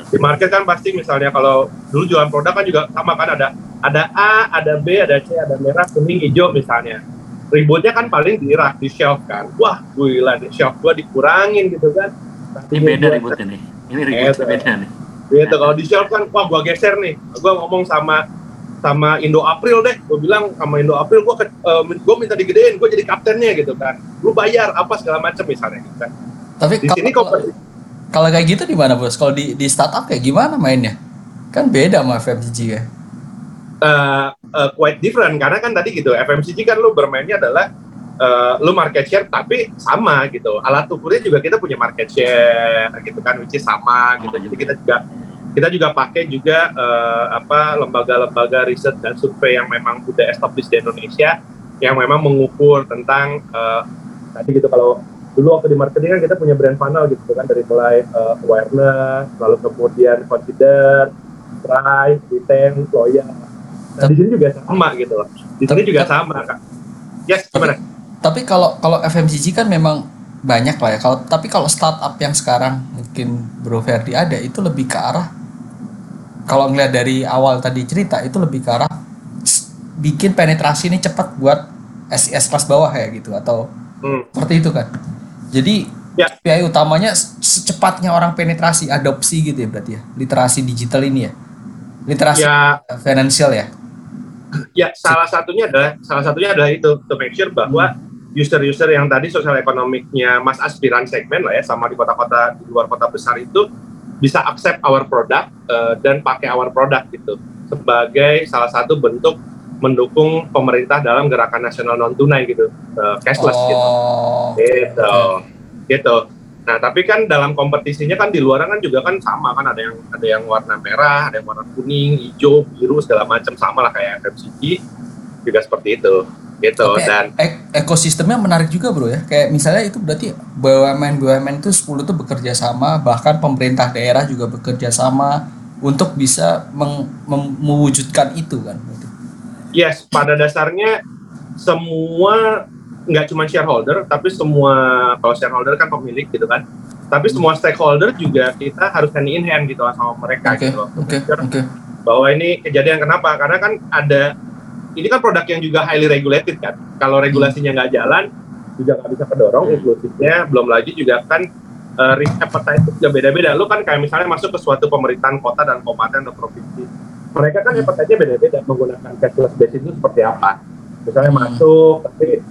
Di market kan pasti misalnya kalau dulu jualan produk kan juga sama kan ada ada A, ada B, ada C, ada merah, kuning, hijau misalnya. Ributnya kan paling di rak, di shelf kan. Wah, gila nih shelf gua dikurangin gitu kan. Tapi ini beda ributnya nih. Ini ributnya gitu. beda nih. Gitu, kalau di shelf kan, wah gua geser nih. Gua ngomong sama sama Indo April deh, gue bilang sama Indo April gue uh, gue minta digedein, gue jadi kaptennya gitu kan, lu bayar apa segala macam misalnya gitu kan. Tapi di kalau, sini kalau, kalau kayak gitu di mana bos? Kalau di di startup kayak gimana mainnya? Kan beda sama FMCG ya. Uh, uh, quite different. Karena kan tadi gitu FMCG kan lu bermainnya adalah uh, lu market share tapi sama gitu. Alat ukurnya juga kita punya market share gitu kan which is sama gitu. Jadi kita juga kita juga pakai juga uh, apa lembaga-lembaga riset dan survei yang memang udah established di Indonesia yang memang mengukur tentang uh, tadi gitu kalau dulu waktu di marketing kan kita punya brand funnel gitu kan dari mulai uh, awareness lalu kemudian consider try retain loyal di sini juga sama gitu loh di sini juga sama kak yes gimana tapi kalau kalau FMCG kan memang banyak lah ya kalau tapi kalau startup yang sekarang mungkin Bro Ferdi ada itu lebih ke arah kalau ngeliat dari awal tadi cerita itu lebih ke arah bikin penetrasi ini cepat buat SIS kelas bawah ya gitu atau hmm. seperti itu kan jadi ya. KPI utamanya secepatnya orang penetrasi adopsi gitu ya berarti ya literasi digital ini ya literasi ya. finansial ya. Ya salah satunya adalah salah satunya adalah itu to make sure bahwa user-user yang tadi sosial ekonomiknya mas aspiran segmen lah ya sama di kota-kota di luar kota besar itu bisa accept our product uh, dan pakai our product gitu sebagai salah satu bentuk mendukung pemerintah dalam gerakan nasional non tunai gitu uh, cashless gitu. oh. gitu gitu gitu nah tapi kan dalam kompetisinya kan di luar kan juga kan sama kan ada yang ada yang warna merah ada yang warna kuning hijau biru segala macam sama lah kayak FMCG juga seperti itu gitu. Dan ek ekosistemnya menarik juga bro ya. Kayak misalnya itu berarti BUMN BUMN itu 10 itu bekerja sama bahkan pemerintah daerah juga bekerja sama untuk bisa mewujudkan itu kan yes pada dasarnya semua nggak cuma shareholder tapi semua kalau shareholder kan pemilik gitu kan tapi semua stakeholder juga kita harus hand in hand gitu sama mereka okay, gitu okay, okay. bahwa ini kejadian kenapa karena kan ada ini kan produk yang juga highly regulated kan kalau regulasinya nggak jalan juga nggak bisa kedorong hmm. inklusifnya belum lagi juga kan uh, risk appetite juga beda-beda lu kan kayak misalnya masuk ke suatu pemerintahan kota dan kabupaten atau provinsi mereka kan hepatitnya beda-beda menggunakan cashless basis itu seperti apa. Misalnya hmm. masuk, tapi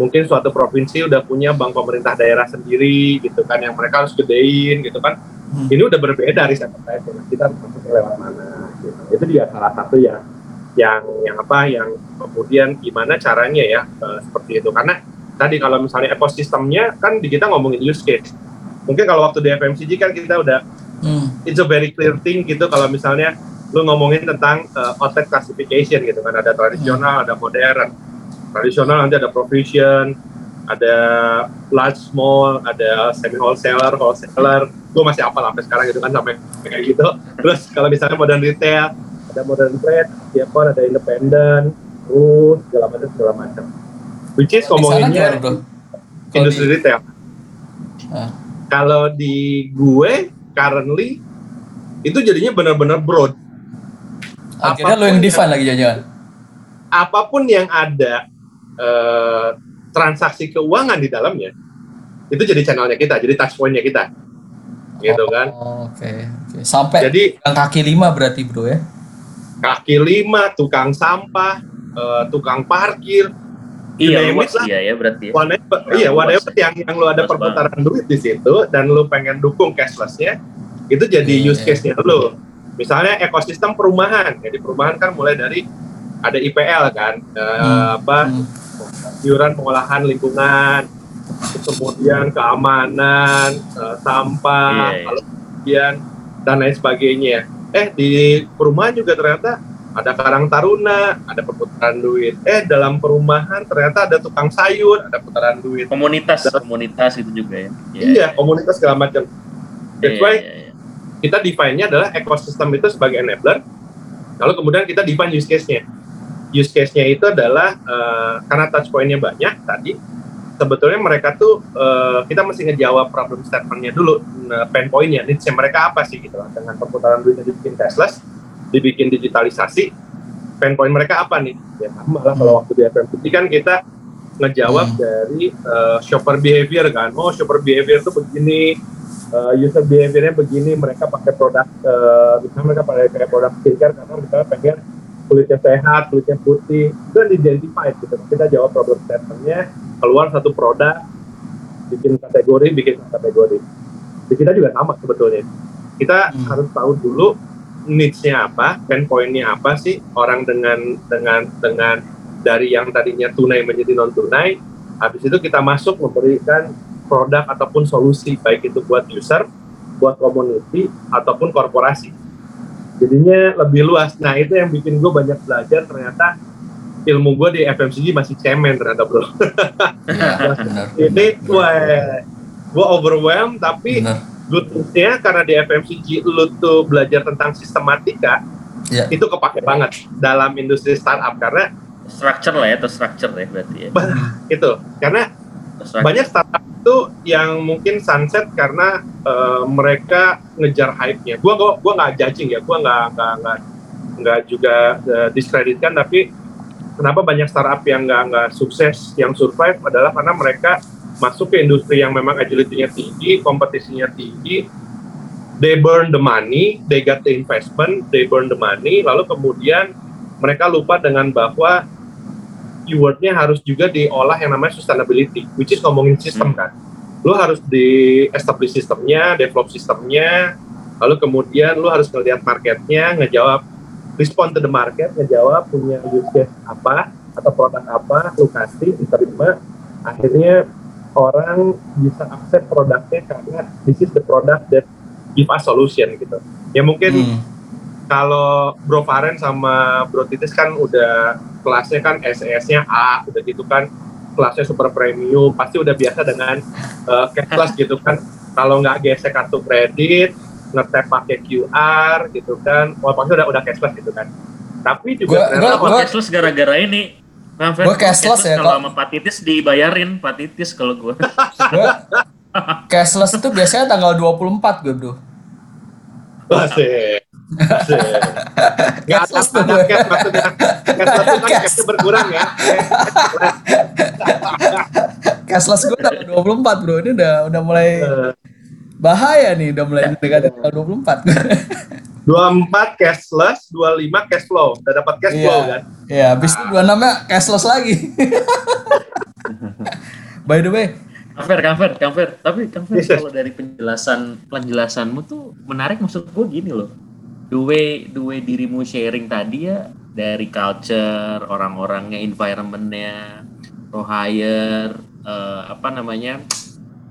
mungkin suatu provinsi udah punya bank pemerintah daerah sendiri gitu kan, yang mereka harus gedein gitu kan. Hmm. Ini udah berbeda risk appetite kita masuk lewat mana gitu. Itu dia salah satu ya yang yang apa yang kemudian gimana caranya ya uh, seperti itu karena tadi kalau misalnya ekosistemnya kan di kita ngomongin use case mungkin kalau waktu di FMCG kan kita udah hmm. it's a very clear thing gitu kalau misalnya lu ngomongin tentang uh, outlet classification gitu kan ada tradisional, hmm. ada modern. Tradisional nanti ada provision, ada large small, ada semi wholesaler, wholesaler. Gue masih apa sampai sekarang gitu kan sampai kayak gitu. Terus kalau misalnya modern retail, ada modern trade, diakon ada independen, terus segala macam segala macam. Which is ngomonginnya industri di... retail. Uh. Kalau di gue currently itu jadinya benar-benar broad Akhirnya lo yang define lagi jangan Apa pun yang ada uh, transaksi keuangan di dalamnya, itu jadi channelnya kita, jadi touch pointnya kita, gitu kan? Oh, Oke, okay, okay. sampai jadi yang kaki lima berarti bro ya? Kaki lima, tukang sampah, uh, tukang parkir, Iya, luas lah. iya ya berarti. ya. whatever, Nah, iya whatever ya. yang yang lu ada perputaran duit di situ dan lu pengen dukung cashlessnya itu jadi Iya, use iya. case-nya lu. Misalnya ekosistem perumahan, jadi perumahan kan mulai dari ada IPL kan, eh, Hmm. apa Hmm. Iuran pengolahan lingkungan, kemudian keamanan, eh, sampah, Iya, iya. lalu kemudian dan lain sebagainya. Eh di perumahan juga ternyata ada karang taruna, ada perputaran duit. Eh dalam perumahan ternyata ada tukang sayur, ada putaran duit. Komunitas, komunitas itu juga ya. Iya, komunitas segala macam. That's Iya, why iya, iya. kita define-nya adalah ekosistem itu sebagai enabler. Lalu kemudian kita define use case-nya. Use case-nya itu adalah eh, karena touch point-nya banyak tadi, sebetulnya mereka tuh eh, kita mesti ngejawab problem statement-nya dulu, nah, pain point-nya, needs-nya mereka apa sih gitu lah. Dengan perputaran duitnya dibikin cashless, dibikin digitalisasi, pain point mereka apa nih? Ya sama lah kalau waktu di FMCG kan kita ngejawab Hmm. dari eh, shopper behavior kan. Oh, shopper behavior tuh begini, uh, user behaviornya begini mereka pakai produk uh, misalnya mereka pakai produk skincare karena mereka pengen kulitnya sehat kulitnya putih itu kan identified gitu kita jawab problem statementnya keluar satu produk bikin kategori bikin kategori di kita juga sama sebetulnya kita Hmm. harus tahu dulu needs-nya apa pain point-nya apa sih orang dengan dengan dengan dari yang tadinya tunai menjadi non tunai habis itu kita masuk memberikan produk ataupun solusi baik itu buat user, buat community ataupun korporasi. Jadinya lebih luas. Nah itu yang bikin gue banyak belajar ternyata ilmu gue di FMCG masih cemen ternyata bro. Iya, benar. Ini gue gue overwhelmed tapi Benar. good news-nya karena di FMCG lu tuh belajar tentang sistematika Iya. itu kepake banget dalam industri startup karena Structure lah ya, atau structure ya berarti ya. itu karena Banyak startup itu yang mungkin sunset karena eh, mereka ngejar hype-nya. Gua gua gua nggak judging ya, gua nggak nggak nggak nggak juga eh, diskreditkan, tapi kenapa banyak startup yang nggak nggak sukses, yang survive adalah karena mereka masuk ke industri yang memang agility-nya tinggi, kompetisinya tinggi, they burn the money, they got the investment, they burn the money, lalu kemudian mereka lupa dengan bahwa keywordnya harus juga diolah yang namanya sustainability, which is ngomongin sistem kan. Lu harus di establish sistemnya, develop sistemnya, lalu kemudian lu harus ngelihat marketnya, ngejawab respond to the market, ngejawab punya use case apa atau produk apa, lu kasih, diterima, akhirnya orang bisa akses produknya karena this is the product that give us solution gitu. Ya mungkin Hmm. kalau Bro Faren sama Bro Titis kan udah kelasnya kan SES-nya A, udah gitu kan kelasnya super premium, pasti udah biasa dengan uh, cashless gitu kan. Kalau nggak gesek kartu kredit, ngetap pakai QR gitu kan, wah pasti udah udah cashless gitu kan. Tapi juga Gua- Gua gua- cashless gara-gara ini. Nah, Fer, Gua cashless ya, Kalau kok. sama Pak Titis dibayarin, Pak Titis kalau gua. Gua cashless itu biasanya tanggal 24 gue, Bro. Asik. Cashless ada tuh gue. cash maksudnya. Cashless itu kan cashnya berkurang ya. Cashless gue tanggal 24, Bro. Ini udah udah mulai Eh, bahaya nih, udah mulai mendekati tanggal 24. 24 cashless, 25 cash flow. Udah dapat cash flow kan. Iya, habis itu 26 nya cashless lagi. By the way, Kang Fer, Kang Fer. Tapi Kang Fer Yes, yes. kalau dari penjelasan penjelasanmu tuh menarik maksud gua gini loh. The way, the way dirimu sharing tadi ya dari culture, orang-orangnya, environmentnya, pro hire, eh, apa namanya,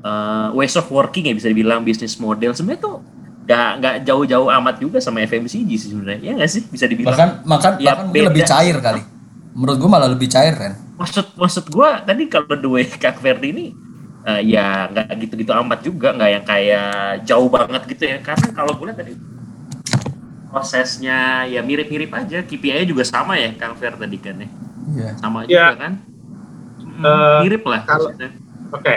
eh, ways of working ya bisa dibilang bisnis model sebenarnya tuh nggak nggak jauh-jauh amat juga sama FMCG sih sebenarnya ya nggak sih bisa dibilang bahkan makan Ya, bahkan mungkin lebih beda. cair kali. Menurut gue malah lebih cair kan. maksud maksud gua tadi kalau the way Kak Ferdi ini eh, ya nggak gitu-gitu amat juga nggak yang kayak jauh banget gitu ya karena kalau gue lihat tadi prosesnya ya mirip-mirip aja KPI juga sama ya Kang Fer tadi kan ya Iya. sama Ya. juga kan Hmm, Eh, mirip lah kalau- maksudnya. Oke,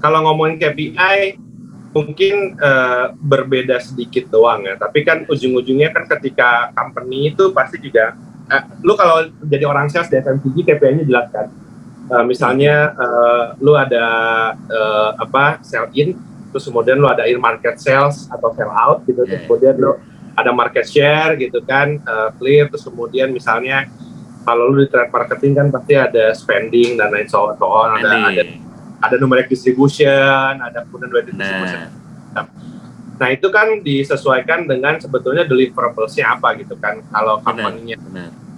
kalau ngomongin KPI mungkin eh, berbeda sedikit doang ya. Tapi kan ujung-ujungnya kan ketika company itu pasti juga, eh, lu kalau jadi orang sales di FMCG KPI-nya jelas kan. Eh, misalnya eh, lu ada eh, apa sell in, terus kemudian lu ada in market sales atau sell out gitu, terus Iya. kemudian lu ada market share gitu kan, eh, clear, terus kemudian misalnya kalau lu di trade marketing kan pasti ada spending dan lain so, so on, ada ada ada numeric distribution, ada kemudian weighted distribution. Nah, Nah itu kan disesuaikan dengan sebetulnya deliverables-nya apa gitu kan. Kalau company-nya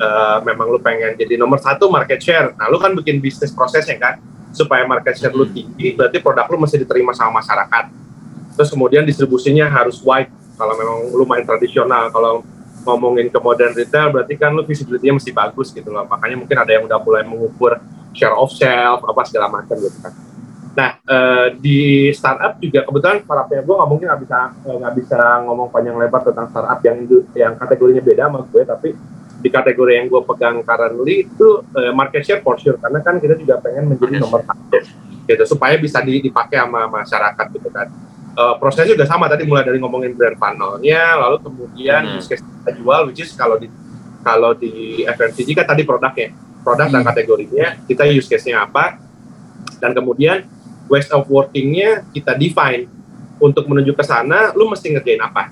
eh, memang lu pengen jadi nomor satu market share, nah lu kan bikin bisnis prosesnya kan supaya market share lu Hmm. tinggi, berarti produk lu mesti diterima sama masyarakat. Terus kemudian distribusinya harus wide. Kalau memang lu main tradisional, kalau ngomongin ke modern retail, berarti kan lu visibility-nya mesti bagus gitu loh. Makanya mungkin ada yang udah mulai mengukur share of shelf, apa segala macam gitu kan. Nah, eh, di startup juga kebetulan startupnya gue nggak mungkin nggak bisa eh, nggak bisa ngomong panjang lebar tentang startup yang yang kategorinya beda sama gue, tapi di kategori yang gue pegang currently itu eh, market share for sure karena kan kita juga pengen menjadi nomor satu gitu supaya bisa di- dipakai sama masyarakat gitu kan. Eh, prosesnya juga sama tadi mulai dari ngomongin brand funnel-nya, lalu kemudian Hmm. use case kita jual, which is kalau di kalau di FMCG kan tadi produknya, produk dan Hmm. kategorinya, kita use case-nya apa, dan kemudian ways of working-nya kita define. Untuk menuju ke sana lu mesti ngerjain apa?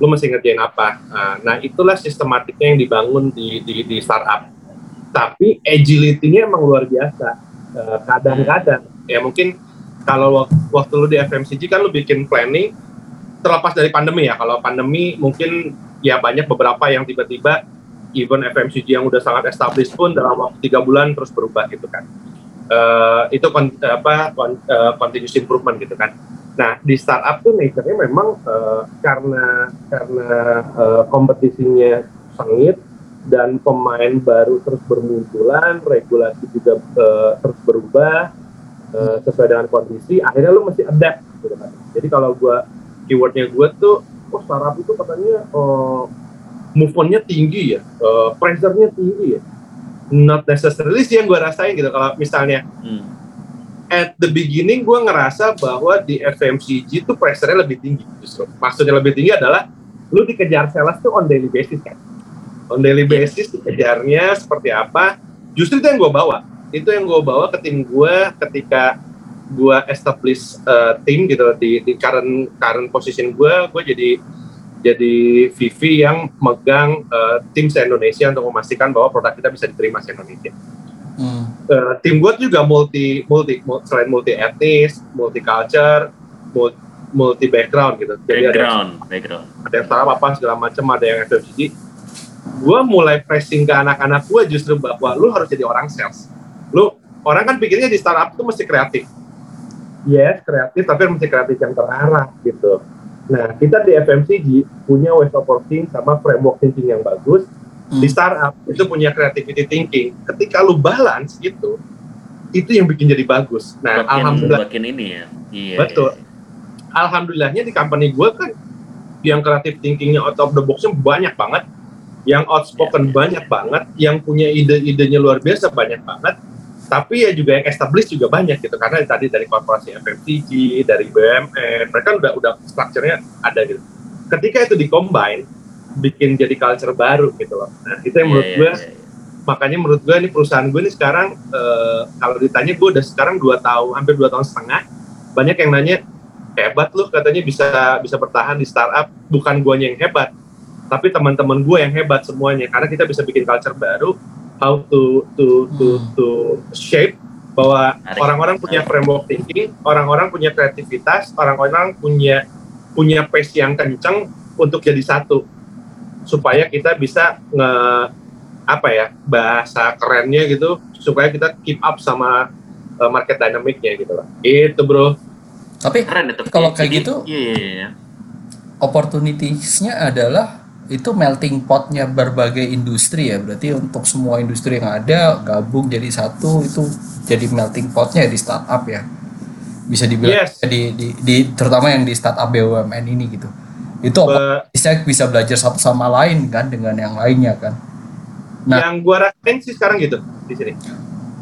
Lu mesti ngerjain apa? Nah, nah itulah sistematiknya yang dibangun di di, di startup. Tapi agility-nya emang luar biasa. Eh, kadang-kadang ya mungkin kalau wak- waktu lu di FMCG kan lu bikin planning terlepas dari pandemi ya kalau pandemi mungkin ya banyak beberapa yang tiba-tiba even FMCG yang udah sangat established pun dalam waktu tiga bulan terus berubah gitu kan Eh, itu kon, apa kon, eh, continuous improvement gitu kan. Nah di startup tuh nature-nya memang eh, karena karena eh, kompetisinya sengit dan pemain baru terus bermunculan, regulasi juga eh, terus berubah eh, sesuai dengan kondisi. Akhirnya lu mesti adapt gitu kan. Jadi kalau gua keywordnya gua tuh, oh startup itu katanya eh, move on-nya tinggi ya, eh, pressure-nya tinggi ya. Not necessarily sih yang gue rasain gitu. Kalau misalnya Hmm. at the beginning gue ngerasa bahwa di FMCG itu pressure-nya lebih tinggi justru. Maksudnya lebih tinggi adalah lu dikejar sales tuh on daily basis kan. On daily basis dikejarnya seperti apa. Justru itu yang gue bawa. Itu yang gue bawa ke tim gue ketika gue establish uh, tim gitu di, di current current position gue, gue jadi jadi VP yang megang uh, tim se Indonesia untuk memastikan bahwa produk kita bisa diterima se Indonesia Hmm. eh, tim gue juga multi multi mul- selain multi etnis, multi culture, mul- multi background gitu. Jadi ada, Background, background. ada yang startup apa segala macam, ada yang FMCG. Gue mulai pressing ke anak-anak gue justru bahwa lu harus jadi orang sales. Lu orang kan pikirnya di startup tuh mesti kreatif. Yes, kreatif tapi mesti kreatif yang terarah gitu. Nah, kita di FMCG punya ways of working sama framework thinking yang bagus, Hmm. di startup itu punya creativity thinking. Ketika lu balance gitu, itu yang bikin jadi bagus. Nah, Makin, alhamdulillah, makin ini ya. Iya. Betul. alhamdulillahnya di company gue kan yang creative thinkingnya out of the box-nya banyak banget, yang outspoken Iya, iya, banyak banget, yang punya ide-idenya luar biasa banyak banget. Tapi ya juga yang established juga banyak gitu karena tadi dari korporasi FMCG, dari BUMN, mereka udah udah structure-nya ada gitu. Ketika itu dikombine, bikin jadi culture baru gitu loh. Nah, itu yang Iya, menurut iya, gue iya, iya. makanya menurut gue ini perusahaan gue ini sekarang eh, kalau ditanya gue udah sekarang dua tahun hampir dua tahun setengah banyak yang nanya hebat lu katanya bisa bisa bertahan di startup bukan gue yang hebat tapi teman-teman gue yang hebat semuanya karena kita bisa bikin culture baru how to to to Hmm. to shape bahwa orang-orang punya framework thinking orang-orang punya kreativitas orang-orang punya punya pace yang kencang untuk jadi satu supaya kita bisa nge apa ya bahasa kerennya gitu supaya kita keep up sama uh, market dynamicnya gitu lah itu bro Tapi Keren itu. Kalau kayak Jadi, gitu, Iya, iya, iya. opportunitiesnya adalah itu melting potnya berbagai industri ya. Berarti untuk semua industri yang ada gabung jadi satu itu jadi melting potnya di startup ya. Bisa dibilang Yes. di, di, di terutama yang di startup BUMN ini gitu. Itu bisa bisa belajar satu sama lain kan dengan yang lainnya kan. Nah. yang gua rasain sih sekarang gitu di sini.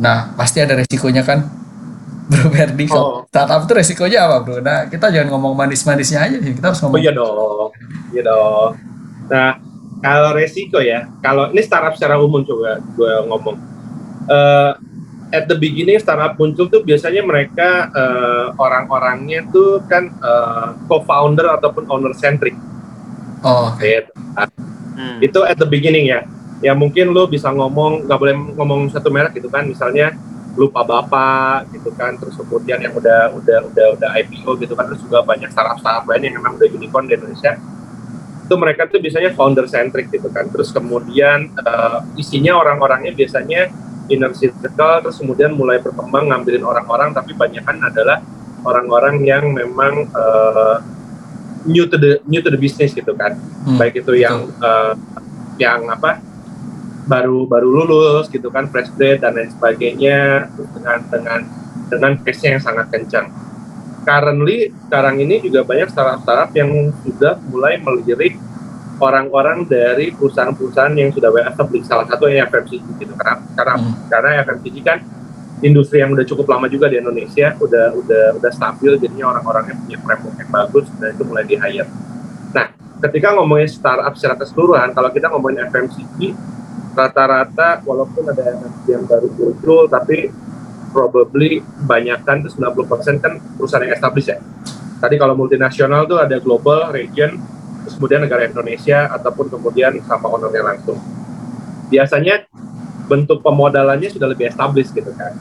Nah pasti ada resikonya kan Bro Ferdi. Oh. startup itu resikonya apa bro? Nah kita jangan ngomong manis-manisnya aja sih kita harus oh ngomong iya dong. Iya dong nah kalau resiko ya kalau ini startup secara umum coba gua ngomong. Eh, at the beginning startup muncul tuh biasanya mereka eh, orang-orangnya tuh kan eh, co-founder ataupun owner centric oh oke. gitu. Hmm. itu at the beginning ya. Ya mungkin lu bisa ngomong nggak boleh ngomong satu merek gitu kan. Misalnya lupa bapak gitu kan. Terus kemudian yang udah udah udah udah IPO gitu kan. Terus juga banyak startup startup lain yang memang udah unicorn di Indonesia itu mereka tuh biasanya founder centric gitu kan. Terus kemudian uh, isinya orang-orangnya biasanya inner circle terus kemudian mulai berkembang ngambilin orang-orang tapi banyak kan adalah orang-orang yang memang uh, new to the new to the business gitu kan. Hmm, baik itu yang uh, yang apa baru baru lulus gitu kan fresh grade dan lain sebagainya dengan dengan dengan pace yang sangat kencang. Currently sekarang ini juga banyak startup-startup yang sudah mulai melirik orang-orang dari perusahaan-perusahaan yang sudah well established salah satu yang FMCG gitu karena karena hmm. karena FMCG kan industri yang udah cukup lama juga di Indonesia udah udah udah stabil jadinya orang-orangnya punya framework yang bagus dan itu mulai di hire. Nah ketika ngomongin startup secara keseluruhan kalau kita ngomongin FMCG rata-rata walaupun ada yang baru muncul tapi probably banyakkan itu 90% kan perusahaan yang established ya. Tadi kalau multinasional tuh ada global, region, terus kemudian negara Indonesia ataupun kemudian sama ownernya langsung. Biasanya bentuk pemodalannya sudah lebih established gitu kan.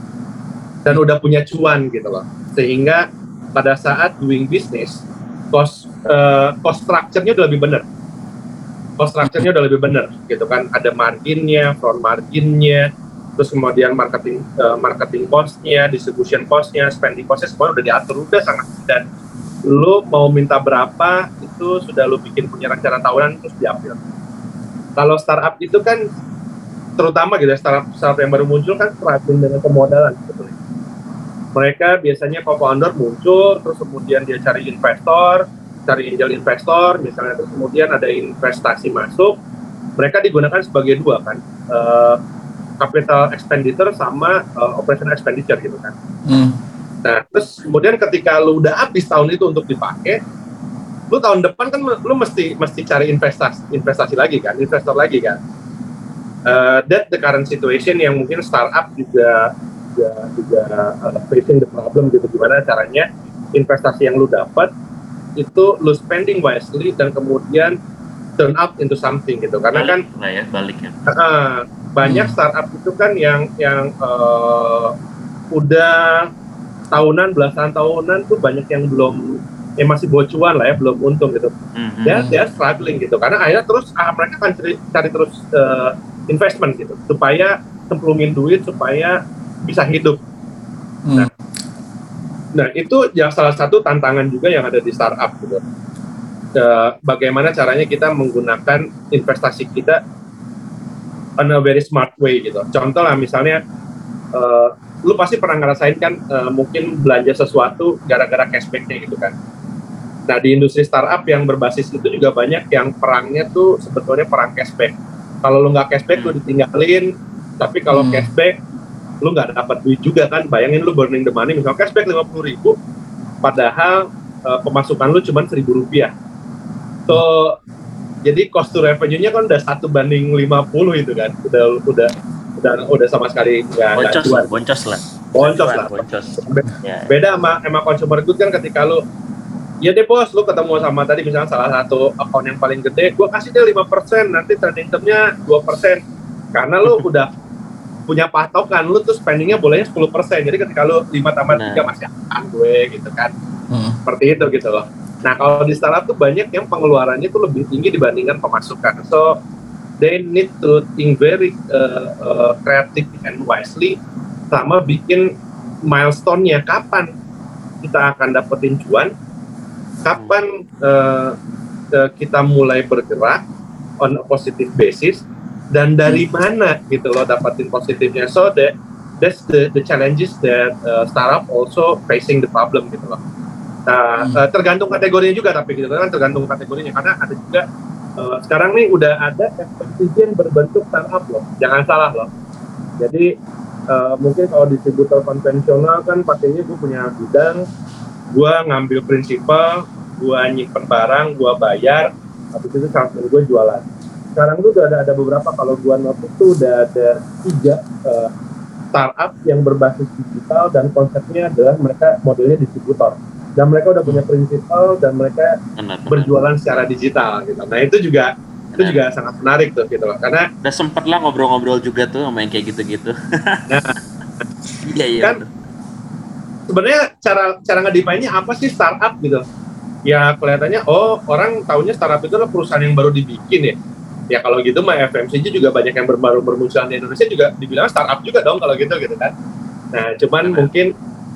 Dan udah punya cuan gitu loh. Sehingga pada saat doing business, cost uh, cost structure-nya udah lebih benar cost structure-nya udah lebih benar gitu kan ada marginnya front marginnya terus kemudian marketing uh, marketing cost-nya distribution cost-nya spending cost-nya semua udah diatur udah sangat. Dan lu mau minta berapa itu sudah lu bikin punya rencana tahunan terus diambil. Kalau startup itu kan terutama gitu ya startup startup yang baru muncul kan terhadap dengan pemodalan sebetulnya mereka biasanya co-founder muncul terus kemudian dia cari investor cari angel investor misalnya terus kemudian ada investasi masuk mereka digunakan sebagai dua kan uh, capital expenditure sama uh, operational expenditure gitu kan. Hmm. nah terus kemudian ketika lu udah habis tahun itu untuk dipakai lu tahun depan kan lu mesti mesti cari investasi investasi lagi kan investor lagi kan. Uh, that the current situation yang mungkin startup juga juga juga uh, facing the problem gitu. Gimana caranya investasi yang lu dapat itu lu spending wisely dan kemudian turn up into something gitu. Karena balik, kan nah ya balik ya. Uh, banyak hmm. startup itu kan yang yang uh, udah tahunan belasan tahunan tuh banyak yang belum ya masih bocuan lah ya belum untung gitu mm-hmm. ya dia struggling gitu karena akhirnya terus ah, mereka akan cari, cari terus uh, investment gitu supaya cemplungin duit supaya bisa hidup mm. nah Nah, itu yang salah satu tantangan juga yang ada di startup gitu. Uh, bagaimana caranya kita menggunakan investasi kita on a very smart way gitu. Contoh lah misalnya uh, lu pasti pernah ngerasain kan uh, mungkin belanja sesuatu gara-gara cashbacknya gitu kan. Nah di industri startup yang berbasis itu juga banyak yang perangnya tuh sebetulnya perang cashback. Kalau lu nggak cashback lu ditinggalin, tapi kalau hmm. cashback lu nggak dapat duit juga kan bayangin lu burning the money misalnya cashback lima puluh ribu padahal uh, pemasukan lu cuma seribu rupiah so jadi cost to revenue-nya kan udah satu banding 50 itu kan udah udah udah udah sama sekali nggak boncos lah boncos lah boncos lah boncos. Ya. beda sama emang consumer good kan ketika lu ya deh bos lu ketemu sama tadi misalnya salah satu account yang paling gede gua kasih dia lima persen nanti trading termnya dua persen karena lu udah punya patokan lu tuh spendingnya bolehnya 10% jadi ketika lu 5 tambah nah. 3 masih akan gue gitu kan hmm. seperti itu gitu loh nah kalau di startup tuh banyak yang pengeluarannya tuh lebih tinggi dibandingkan pemasukan. So they need to think very uh, uh, creative and wisely sama bikin milestone-nya. Kapan kita akan dapetin cuan? Kapan uh, kita mulai bergerak on a positive basis? Dan dari hmm. mana gitu loh dapatin positifnya? So that that's the the challenges that uh, startup also facing the problem gitu loh nah hmm. uh, tergantung kategorinya juga tapi gitu kan tergantung kategorinya. Karena ada juga uh, sekarang nih udah ada yang berbentuk startup loh. Jangan salah loh. Jadi uh, mungkin kalau distributor konvensional kan pakainya gue punya bidang gue ngambil prinsipal gue nyimpen barang gue bayar habis itu sampai gue jualan. Sekarang tuh udah ada, ada beberapa kalau gua notice tuh udah ada tiga uh, startup yang berbasis digital dan konsepnya adalah mereka modelnya distributor dan mereka udah punya prinsipal dan mereka berjualan secara digital gitu. Nah itu juga itu juga sangat menarik tuh gitu loh. Karena udah sempet lah ngobrol-ngobrol juga tuh sama yang kayak gitu-gitu. Nah. iya iya Kan, sebenarnya cara cara ngedefine-nya apa sih startup gitu? Ya kelihatannya oh orang tahunya startup itu adalah perusahaan yang baru dibikin ya. Ya kalau gitu mah FMCG juga banyak yang baru bermunculan di Indonesia juga dibilang startup juga dong kalau gitu gitu kan. Nah cuman Benar. mungkin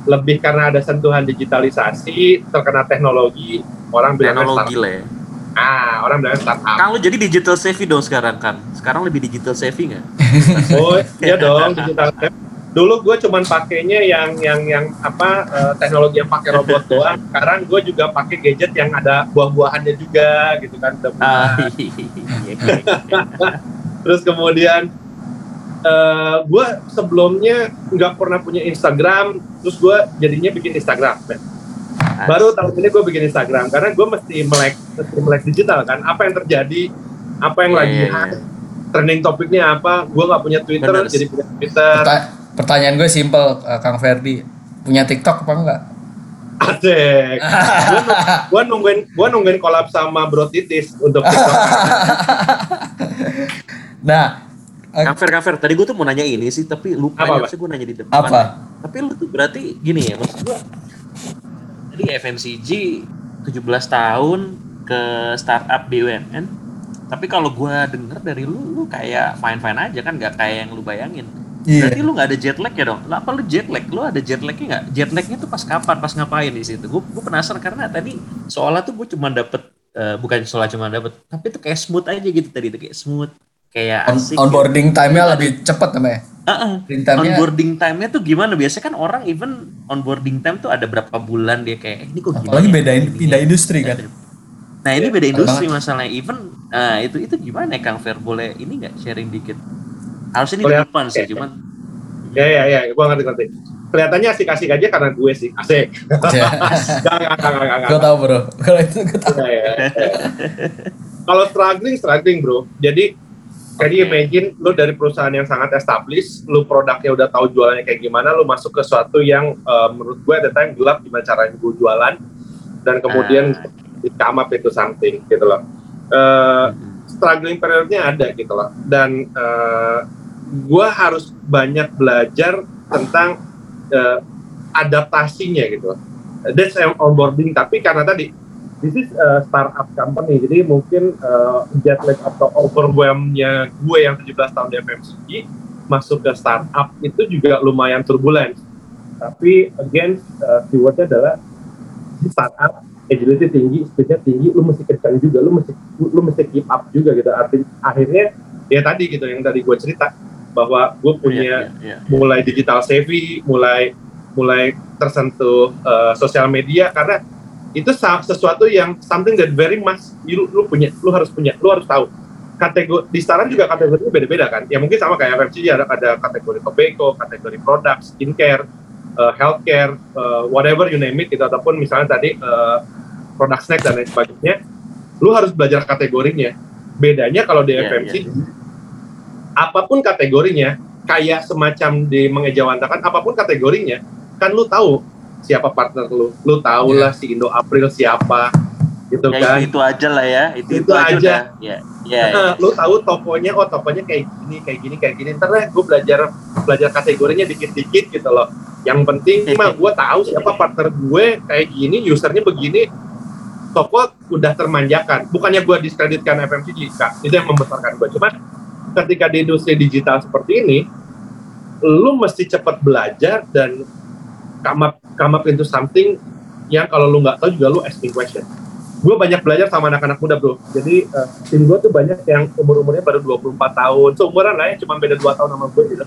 lebih karena ada sentuhan digitalisasi terkena teknologi orang bilangnya teknologi lah ya ah orang bilangnya startup Kang lu jadi digital savvy dong sekarang kan sekarang lebih digital savvy nggak Oh iya dong digital lab. Dulu gue cuman pakainya yang yang yang apa eh, teknologi yang pakai robot doang. Sekarang gue juga pakai gadget yang ada buah-buahannya juga gitu kan. Udah Ah, buah. iya, iya. Terus kemudian eh gue sebelumnya nggak pernah punya Instagram. Terus gue jadinya bikin Instagram. Nah, Baru tahun ini gue bikin Instagram karena gue mesti melek mesti melek digital kan. Apa yang terjadi? Apa yang Iya, lagi iya, hype, trending topiknya apa? Gue nggak punya Twitter Benar. jadi punya Twitter. Perta- pertanyaan gue simple, eh, Kang Ferdi. Punya TikTok apa enggak? Asik. gua, gua nungguin gua nungguin collab sama Bro Titis untuk TikTok. Nah, Kafer, kafer. Tadi gue tuh mau nanya ini sih, tapi lupa. Apa, ya, apa? gue nanya di depan. apa? Tapi lu tuh berarti gini ya, maksud gue. Tadi FMCG 17 tahun ke startup BUMN. Tapi kalau gue denger dari lu, lu kayak fine-fine aja kan, nggak kayak yang lu bayangin. Iya. Berarti lu nggak ada jet lag ya dong? Lah, apa lu jet lag? Lu ada jet lagnya nggak? Jet lagnya tuh pas kapan? Pas ngapain di situ? Gue gue penasaran karena tadi soalnya tuh gue cuma dapet eh, bukan soalnya cuma dapet, tapi tuh kayak smooth aja gitu tadi tuh kayak smooth, kayak On- asik. onboarding time-nya lebih cepat namanya. Heeh. Onboarding time-nya onboarding time-nya tuh gimana? Biasanya kan orang even onboarding time tuh ada berapa bulan dia kayak "Eh, ini kok gini. apalagi ya?" beda Gini, pindah industri kan. Nah ini beda Betul industri masalahnya. Even nah itu itu gimana ya Kang Fer? Boleh ini nggak sharing dikit? Harusnya ini di depan sih, cuman ya ya ya, gua ngerti ngerti. Kelihatannya asik-asik aja karena gue sih. Asik. Ya, Gak, gak, gak, gak, gak, gue tau bro. Kalau itu gue tau. Ya, ya, ya. Kalau struggling, struggling bro. Jadi Jadi Oke. imagine lu dari perusahaan yang sangat established, lu produknya udah tahu jualannya kayak gimana, lu masuk ke suatu yang eh, menurut gue the time gelap gimana caranya gue jualan, dan kemudian di come up itu something gitu loh. Eh, struggling periodnya ada gitu loh dan eh, gue harus banyak belajar tentang eh, adaptasinya gitu loh. That's on- onboarding tapi karena tadi this is a startup company jadi mungkin eh, jet lag atau overwhelmnya gue yang 17 tahun di FMCG masuk ke startup itu juga lumayan turbulence tapi again eh, keywordnya adalah startup agility tinggi, speednya tinggi, lu mesti kencang juga, lu mesti lu mesti keep up juga gitu. Arti, akhirnya ya tadi gitu yang tadi gue cerita bahwa gue punya Iya, iya, iya. mulai digital savvy, mulai mulai tersentuh uh, sosial media karena itu sesuatu yang something that very much you, lu punya, lu harus punya, lu harus tahu. Kategori di startup juga kategorinya beda-beda kan. Ya mungkin sama kayak FMCG ada ada kategori tobacco, kategori produk, skincare, uh, healthcare, uh, whatever you name it gitu ataupun misalnya tadi uh, produk snack dan lain sebagainya, lu harus belajar kategorinya. Bedanya kalau di Iya, FMCG, apa pun kategorinya, kayak semacam di mengejawantakan apa pun kategorinya, kan lu tahu siapa partner lu, lu tahu Iya. lah si Indo April siapa, gitu Ya, kan. itu, itu aja lah ya. Itu, Itu itu, aja. aja. udah. Ya, ya, ya. Nah, lu tahu tokonya, oh tokonya kayak gini, kayak gini, kayak gini. Ntar deh gue belajar belajar kategorinya dikit-dikit gitu loh. Yang penting mah gue tahu siapa partner gue kayak gini, usernya begini. Toko udah termanjakan. Bukannya gue diskreditkan FMCG. Itu yang membesarkan gue. Cuman ketika di industri digital seperti ini, lu mesti cepat belajar dan come up, come up into something yang kalau lu nggak tahu juga lu asking question. Gue banyak belajar sama anak-anak muda bro. Jadi eh, tim gue tuh banyak yang umur-umurnya baru 24 tahun. Seumuran lah ya cuma beda 2 tahun sama gue gitu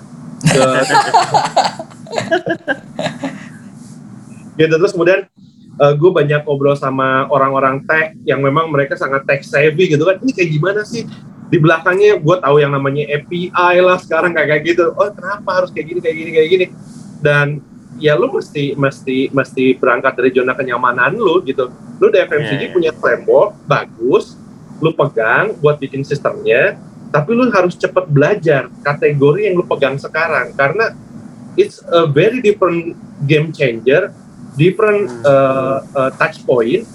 gitu. Terus kemudian gue banyak ngobrol sama orang-orang tech yang memang mereka sangat tech savvy gitu kan. Ini kayak gimana sih? Di belakangnya gue tahu yang namanya API lah sekarang kayak kayak gitu. Oh kenapa harus kayak gini kayak gini kayak gini? Dan ya lu mesti mesti mesti berangkat dari zona kenyamanan lu gitu lu di FMCG iya. punya framework bagus lu pegang buat bikin sistemnya tapi lu harus cepat belajar kategori yang lu pegang sekarang karena it's a very different game changer different Hmm. uh, uh, touch point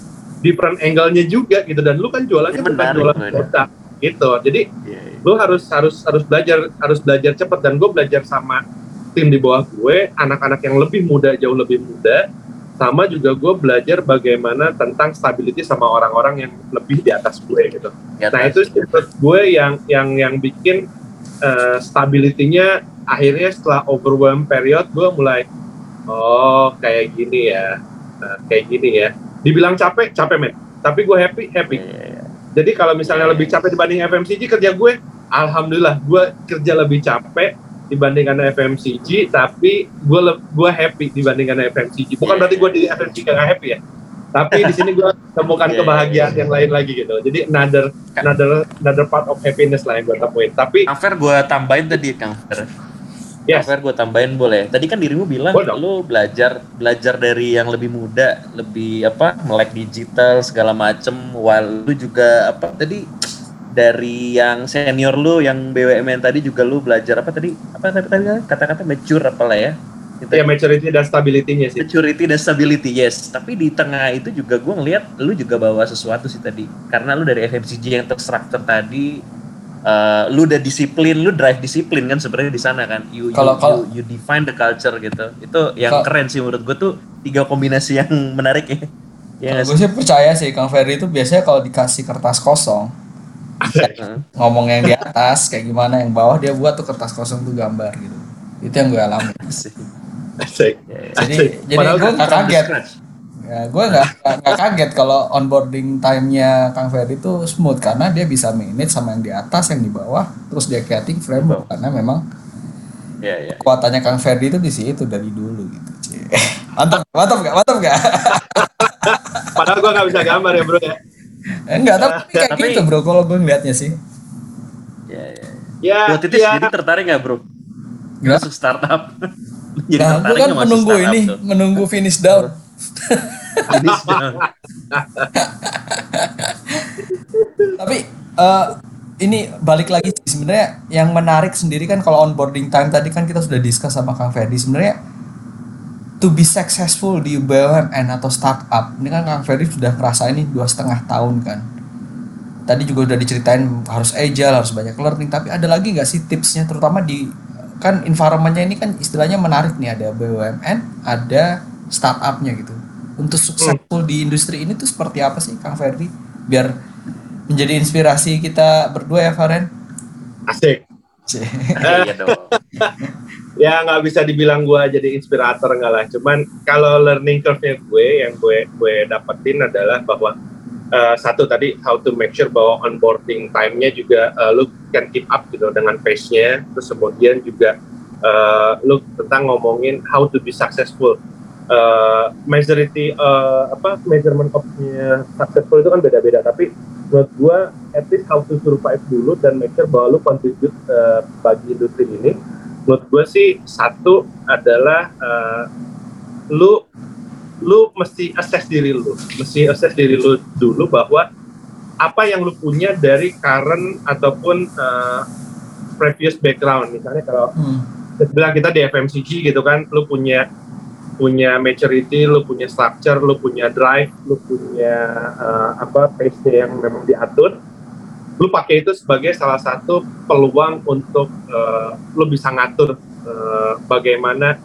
different angle-nya juga gitu dan lu kan jualannya Ini bukan jualan produk gitu jadi iya. lu harus harus harus belajar harus belajar cepat dan gue belajar sama tim di bawah gue anak-anak yang lebih muda jauh lebih muda sama juga gue belajar bagaimana tentang stability sama orang-orang yang lebih di atas gue gitu. Di nah itu menurut gue yang yang yang bikin uh, stability-nya akhirnya setelah overwhelm period gue mulai oh kayak gini ya Nah, kayak gini ya. Dibilang capek capek men. Tapi gue happy happy. Iya, iya, iya. jadi kalau misalnya Iya, lebih capek dibanding FMCG kerja gue, alhamdulillah gue kerja lebih capek dibandingkan FMCG, tapi gue le- gue happy dibandingkan FMCG. Bukan Iya, berarti gue di FMCG gak happy ya, tapi di sini gue temukan Iya, kebahagiaan iya, yang lain lagi gitu. Jadi another another another part of happiness lah yang gue temuin. Tapi Kang gue tambahin tadi Kang Fer. yes, Kang gue tambahin boleh. Tadi kan dirimu bilang Boleh lu belajar belajar dari yang lebih muda, lebih apa melek digital segala macem. While lu juga apa tadi dari yang senior lu yang BUMN tadi juga lu belajar apa tadi apa tadi tadi kata-kata mature apalah ya Gitu. ya maturity dan stability-nya sih. Maturity dan stability, yes. Tapi di tengah itu juga gue ngeliat lu juga bawa sesuatu sih tadi. Karena lu dari FMCG yang terstruktur tadi, eh, lu udah disiplin, lu drive disiplin kan sebenarnya di sana kan. You, you- Kalau- kalau- you, you define the culture gitu. Itu yang Kalau- keren sih menurut gue tuh tiga kombinasi yang menarik ya. Ya Gue sih percaya sih Kang Ferry itu biasanya kalau dikasih kertas kosong. ngomong yang di atas kayak gimana yang bawah dia buat tuh kertas kosong tuh gambar gitu. Itu yang gue alami. Asik. Asik. Jadi Asik. jadi gue kan nggak kaget. Ya, gue nggak nggak- kaget kalau onboarding time-nya Kang Ferry itu smooth karena dia bisa manage sama yang di atas, yang di bawah, terus dia creating framework karena memang Ya, ya. kekuatannya Kang Ferry itu di situ dari dulu gitu. Cie. Mantap, mantap gak? Mantap gak? Padahal gue nggak bisa gambar ya bro ya. Eh, Enggak, tapi kayak Tapi- gitu bro kalau gue ngeliatnya sih. Ya, ya. Ya, Bro Titis ya. jadi tertarik nggak bro? Gimana? Masuk startup. jadi Nah, gue tertarik kan menunggu startup ini, tuh? menunggu finish down. Finish down. Tapi eh, ini balik lagi sih, sebenarnya yang menarik sendiri kan kalau onboarding time tadi kan kita sudah discuss sama Kang Ferdi sebenarnya to be successful di BUMN atau startup ini kan Kang Ferdi sudah ngerasain ini dua setengah tahun kan. Tadi juga udah diceritain harus agile harus banyak learning tapi ada lagi nggak sih tipsnya? Terutama di kan environmentnya ini kan istilahnya menarik nih ada BUMN ada startupnya gitu. Untuk successful di industri ini tuh seperti apa sih Kang Ferdi biar menjadi inspirasi kita berdua ya Faren Asik. Iya dong. ya nggak bisa dibilang gue jadi inspirator enggak lah. Cuman kalau learning curve-nya gue yang gue gue dapetin adalah bahwa uh, satu tadi how to make sure bahwa onboarding time-nya juga uh, lu can keep up gitu dengan pace-nya. Terus kemudian juga uh, lu tentang ngomongin how to be successful. Uh, majority uh, apa measurement of-nya successful itu kan beda-beda. Tapi menurut gue at least how to survive dulu dan make sure bahwa lu contribute uh, bagi industri ini menurut gue sih satu adalah uh, lu lu mesti assess diri lu. Mesti assess diri lu dulu bahwa apa yang lu punya dari current ataupun uh, previous background. Misalnya kalau Hmm. bilang kita di FMCG gitu kan lu punya punya maturity lu punya structure lu punya drive lu punya uh, apa pace yang memang diatur lu pakai itu sebagai salah satu peluang untuk uh, lu bisa ngatur uh, bagaimana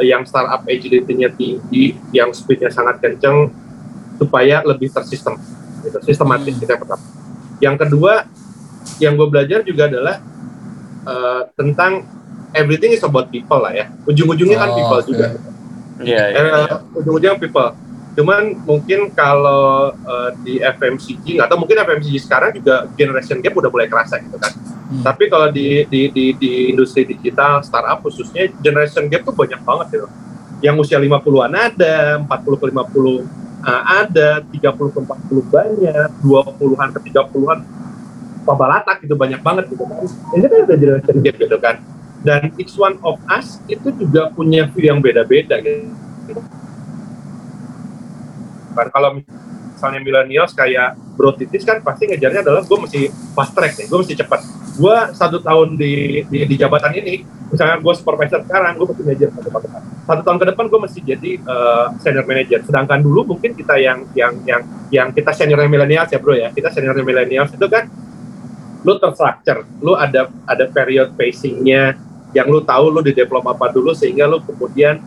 yang startup agility-nya tinggi, yang speed-nya sangat kenceng supaya lebih tersistem, gitu, sistematis Hmm. yang pertama. Yang kedua, yang gue belajar juga adalah uh, tentang everything is about people lah ya. Ujung-ujungnya kan Oh, people oke. juga. Iya, iya. Eh, ujung-ujungnya people. Cuman mungkin kalau eh, di FMCG nggak tahu mungkin FMCG sekarang juga generation gap udah mulai kerasa gitu kan. Hmm. Tapi kalau di, di di di industri digital startup khususnya generation gap tuh banyak banget gitu. Yang usia 50-an ada, 40 ke 50 uh, ada, 30 ke 40 banyak, 20-an ke 30-an pabalatak gitu banyak banget gitu kan. Ini kan ada generation gap gitu kan. Dan each one of us itu juga punya view yang beda-beda gitu. Kan kalau misalnya millennials kayak Bro Titis kan pasti ngejarnya adalah gue mesti fast track nih, gue mesti cepat. Gue satu tahun di, di, di jabatan ini, misalnya gue supervisor sekarang, gue mesti ngejar satu tahun. Satu tahun ke depan gue mesti jadi uh, senior manager. Sedangkan dulu mungkin kita yang yang yang yang kita seniornya millennials ya bro ya, kita seniornya millennials itu kan lu terstructure, lu ada ada period pacingnya yang lu tahu lu di develop apa dulu sehingga lu kemudian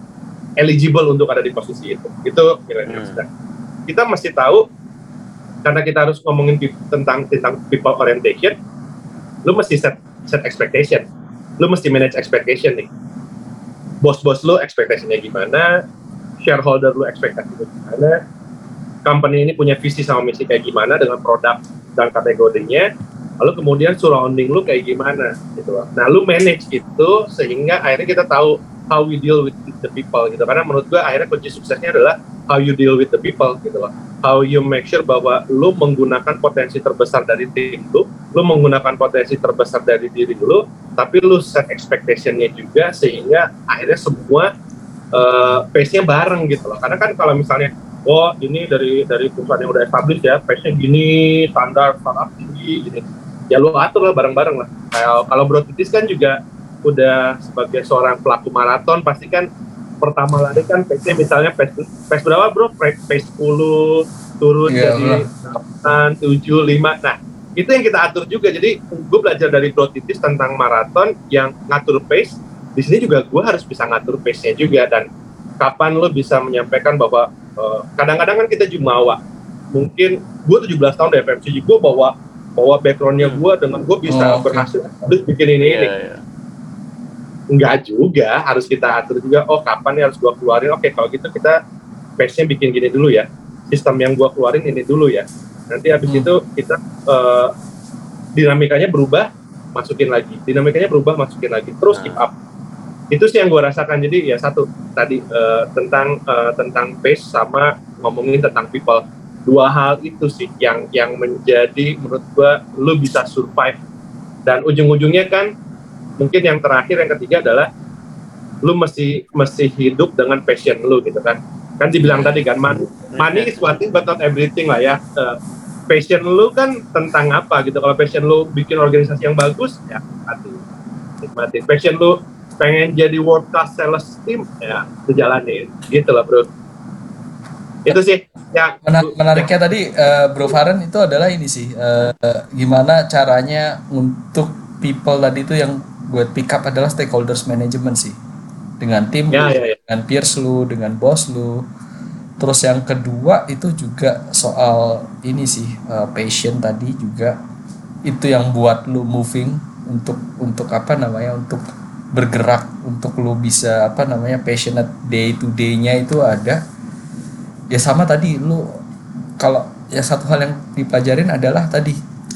eligible untuk ada di posisi itu. Itu millennial hmm. Kita mesti tahu karena kita harus ngomongin tentang tentang people orientation, lu mesti set set expectation. Lu mesti manage expectation nih. Bos-bos lu expectationnya gimana, shareholder lu expectationnya gimana, company ini punya visi sama misi kayak gimana dengan produk dan kategorinya, lalu kemudian surrounding lu kayak gimana gitu. Nah, lu manage itu sehingga akhirnya kita tahu how we deal with the people gitu. Karena menurut gua akhirnya kunci suksesnya adalah how you deal with the people gitu loh. How you make sure bahwa lu menggunakan potensi terbesar dari tim lu, lu menggunakan potensi terbesar dari diri lu, tapi lu set expectationnya juga sehingga akhirnya semua uh, pace-nya bareng gitu loh. Karena kan kalau misalnya oh ini dari dari perusahaan yang udah established ya, pace-nya gini, standar startup tinggi gitu ya lu atur lah bareng-bareng lah. Kalau kalau Bro Titis kan juga udah sebagai seorang pelaku maraton pasti kan pertama lari kan pace misalnya pace, pace berapa bro? Pace 10 turun yeah, jadi 8, 7, 5. Nah, itu yang kita atur juga. Jadi gue belajar dari Bro Titis tentang maraton yang ngatur pace. Di sini juga gue harus bisa ngatur pace-nya juga dan kapan lo bisa menyampaikan bahwa eh, kadang-kadang uh, kan kita jumawa. Mungkin gue 17 tahun di FMCG, gue bawa bahwa backgroundnya hmm. gue dengan gue bisa oh, okay. berhasil harus bikin ini yeah, ini yeah. Enggak juga harus kita atur juga oh kapan nih harus gue keluarin? Oke kalau gitu kita pace-nya bikin gini dulu ya. Sistem yang gue keluarin ini dulu ya. Nanti habis hmm. itu kita uh, dinamikanya berubah masukin lagi. Dinamikanya berubah masukin lagi. Terus keep nah. up. Itu sih yang gue rasakan. Jadi ya satu tadi uh, tentang uh, tentang pace sama ngomongin tentang people. Dua hal itu sih yang yang menjadi menurut gua lu bisa survive. Dan ujung-ujungnya kan mungkin yang terakhir yang ketiga adalah lu mesti mesti hidup dengan passion lu gitu kan. Kan dibilang tadi kan money, money is one thing but not everything lah ya. Uh, passion lu kan tentang apa gitu. Kalau passion lu bikin organisasi yang bagus ya hati nikmati. Passion lu pengen jadi world class sales team ya dijalanin gitu lah bro. Itu sih. Ya. Menariknya tadi uh, Bro Faren itu adalah ini sih uh, gimana caranya untuk people tadi itu yang gue pick up adalah stakeholders management sih. Dengan tim ya, lu, ya, ya. dengan peers lu dengan bos lu. Terus yang kedua itu juga soal ini sih uh, passion tadi juga. Itu yang buat lu moving untuk untuk apa namanya untuk bergerak untuk lu bisa apa namanya passionate day to day-nya itu ada. Ya sama tadi lu kalau ya satu hal yang dipelajarin adalah tadi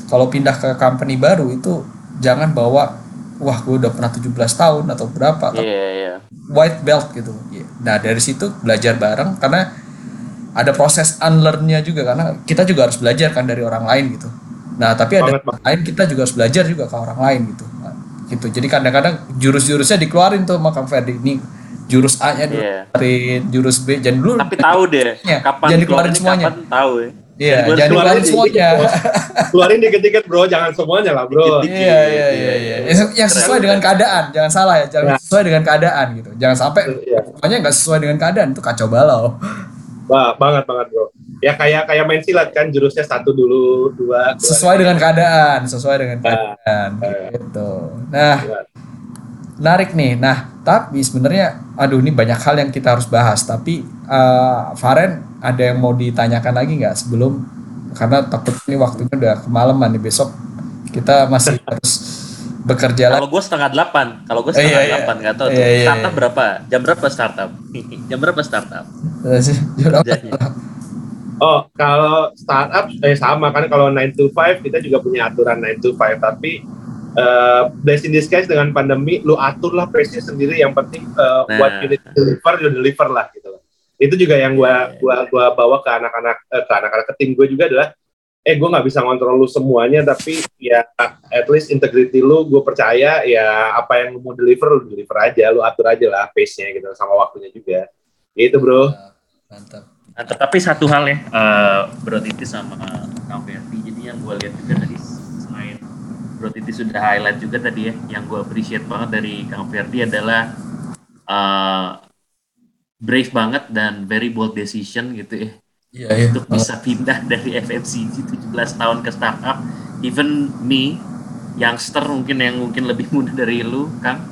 kalau pindah ke company baru itu jangan bawa wah gue udah pernah 17 tahun atau berapa yeah, yeah. white belt gitu. Nah dari situ belajar bareng karena ada proses unlearn-nya juga karena kita juga harus belajar kan dari orang lain gitu. Nah tapi ada banget, lain kita juga harus belajar juga ke orang lain gitu. Nah, gitu. Jadi kadang-kadang jurus-jurusnya dikeluarin tuh sama Kang Ferdi. Ini jurus A-nya dulu yeah. dari jurus B. Jangan dulu tapi tahu deh ya, kapan jangan dikeluarin semuanya. kapan tahu ya Iya, jangan dikeluarin semuanya. Keluarin dikit-dikit bro, jangan semuanya lah bro. Iya, iya, iya, iya. Yang sesuai dengan keadaan, jangan salah ya, jangan ya. sesuai dengan keadaan gitu. Jangan sampai ya. pokoknya nggak sesuai dengan keadaan itu kacau balau. Wah, banget banget bro. Ya kayak kayak main silat kan jurusnya satu dulu, dua. Sesuai dengan keadaan, sesuai dengan nah, keadaan. Nah, gitu. Nah, menarik nih. Nah, tapi sebenarnya, aduh ini banyak hal yang kita harus bahas. Tapi uh, Faren ada yang mau ditanyakan lagi nggak sebelum? Karena takut ini waktunya udah kemalaman nih besok kita masih harus bekerja lagi. Kalau gue setengah delapan, kalau gue setengah iya, iya. delapan nggak tahu iya, tuh iya, startup iya. berapa? Jam berapa startup? Jam berapa startup? Jam berapa? Oh, kalau startup eh sama kan kalau 9 to 5 kita juga punya aturan 9 to 5 tapi uh, blessing disguise dengan pandemi lu atur lah pace sendiri. Yang penting uh, nah. what you need to deliver you deliver lah gitu loh. Itu juga yang gua gua gua bawa ke anak-anak uh, ke anak-anak ke tim gue juga adalah eh gue nggak bisa ngontrol lu semuanya tapi ya at least integrity lu gue percaya ya apa yang lu mau deliver lu deliver aja lu atur aja lah pace-nya gitu sama waktunya juga. Itu bro. Mantap mantap. Tapi satu hal ya uh, bro Titi sama Kang jadi yang gue lihat juga tadi Bro Titi sudah highlight juga tadi ya, yang gue appreciate banget dari Kang Ferdi adalah uh, brave banget dan very bold decision gitu ya. Yeah, yeah. Untuk bisa pindah dari FMCG 17 tahun ke startup. Even me, youngster mungkin yang mungkin lebih muda dari lu, Kang.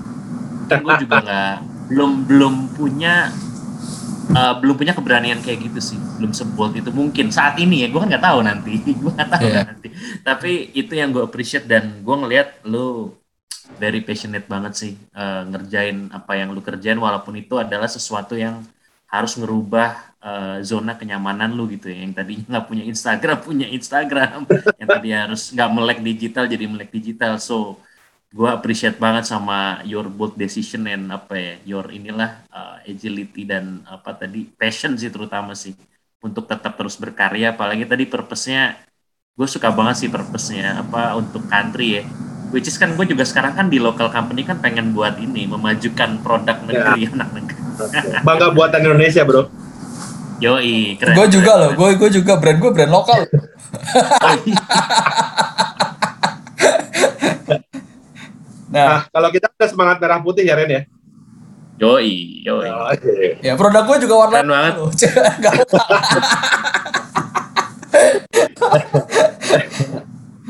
Gue juga nggak belum belum punya uh, belum punya keberanian kayak gitu sih. Belum sebold itu mungkin. Saat ini ya gue kan nggak tahu nanti. Gue nggak tahu yeah. nanti. Tapi itu yang gue appreciate dan gue ngelihat lu very passionate banget sih uh, ngerjain apa yang lu kerjain walaupun itu adalah sesuatu yang harus ngerubah uh, zona kenyamanan lu gitu ya. Yang tadinya nggak punya Instagram punya Instagram. Yang tadi harus nggak melek digital jadi melek digital. So gue appreciate banget sama your bold decision and apa ya your inilah uh, agility dan apa tadi passion sih terutama sih untuk tetap terus berkarya apalagi tadi purpose-nya gue suka banget sih purpose-nya apa untuk country ya which is kan gue juga sekarang kan di local company kan pengen buat ini memajukan produk ya. negeri ya. anak negeri bangga buatan Indonesia bro Yoi, keren. Gue juga loh, gue gue juga brand gue brand lokal. Oh, iya. Nah, nah kalau kita ada semangat merah putih ya Ren ya. Yoi, yoi. Oh, okay. Ya produk gue juga warna Keren banget.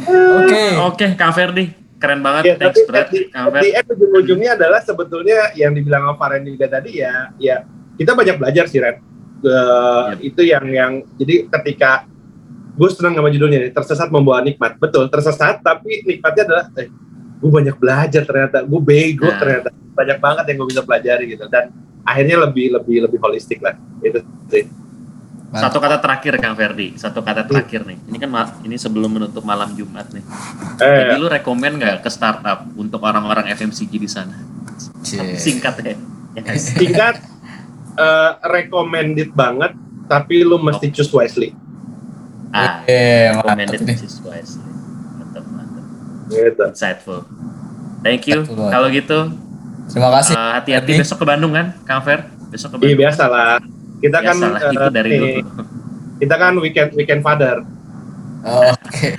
Oke. Oke, Kang Ferdi. Keren banget. Ya, Thanks, tapi at di, di ujung-ujungnya adalah sebetulnya yang dibilang sama Faren juga tadi ya, ya kita banyak belajar sih Ren. Uh, yep. Itu yang yang jadi ketika gue senang sama judulnya nih, tersesat membawa nikmat. Betul, tersesat tapi nikmatnya adalah eh, gue banyak belajar ternyata. Gue bego nah. ternyata. Banyak banget yang gue bisa pelajari gitu. Dan akhirnya lebih lebih lebih holistik lah. Itu sih. Satu kata terakhir Kang Ferdi. Satu kata hmm. terakhir nih. Ini kan ini sebelum menutup malam Jumat nih. Eh, jadi lu rekomend nggak ke startup untuk orang-orang FMCG di sana? Singkat ya, singkat uh, recommended banget tapi lu mesti choose wisely. Ah yeah, recommended choose wisely Gitu. Insightful. Thank you. Kalau gitu. Terima kasih. Uh, hati-hati uh, besok ke Bandung kan, Kang Fer? Besok ke iya, Bandung. Iya biasa lah. Kita kan biasa kan uh, dari dulu. Kita kan weekend weekend father. Oh, Oke. Okay.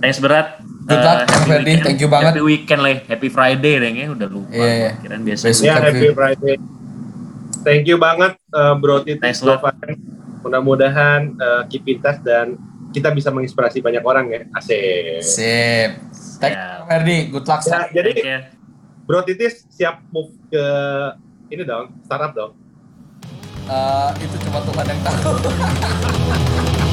Thanks berat. Good luck, uh, Kang Ferdi. Thank you banget. Happy weekend lah. Happy Friday deh ya. Udah lupa. Yeah, yeah. Kirain biasa. Ya, happy Friday. Thank you banget uh, Bro Titi. Thanks Mudah-mudahan uh, keep in touch dan kita bisa menginspirasi banyak orang ya. Asik. Sip. Thank you, Ferdi. Good luck. Ya, jadi, Bro Titis siap move ke ini dong, startup dong. Uh, itu cuma Tuhan yang tahu.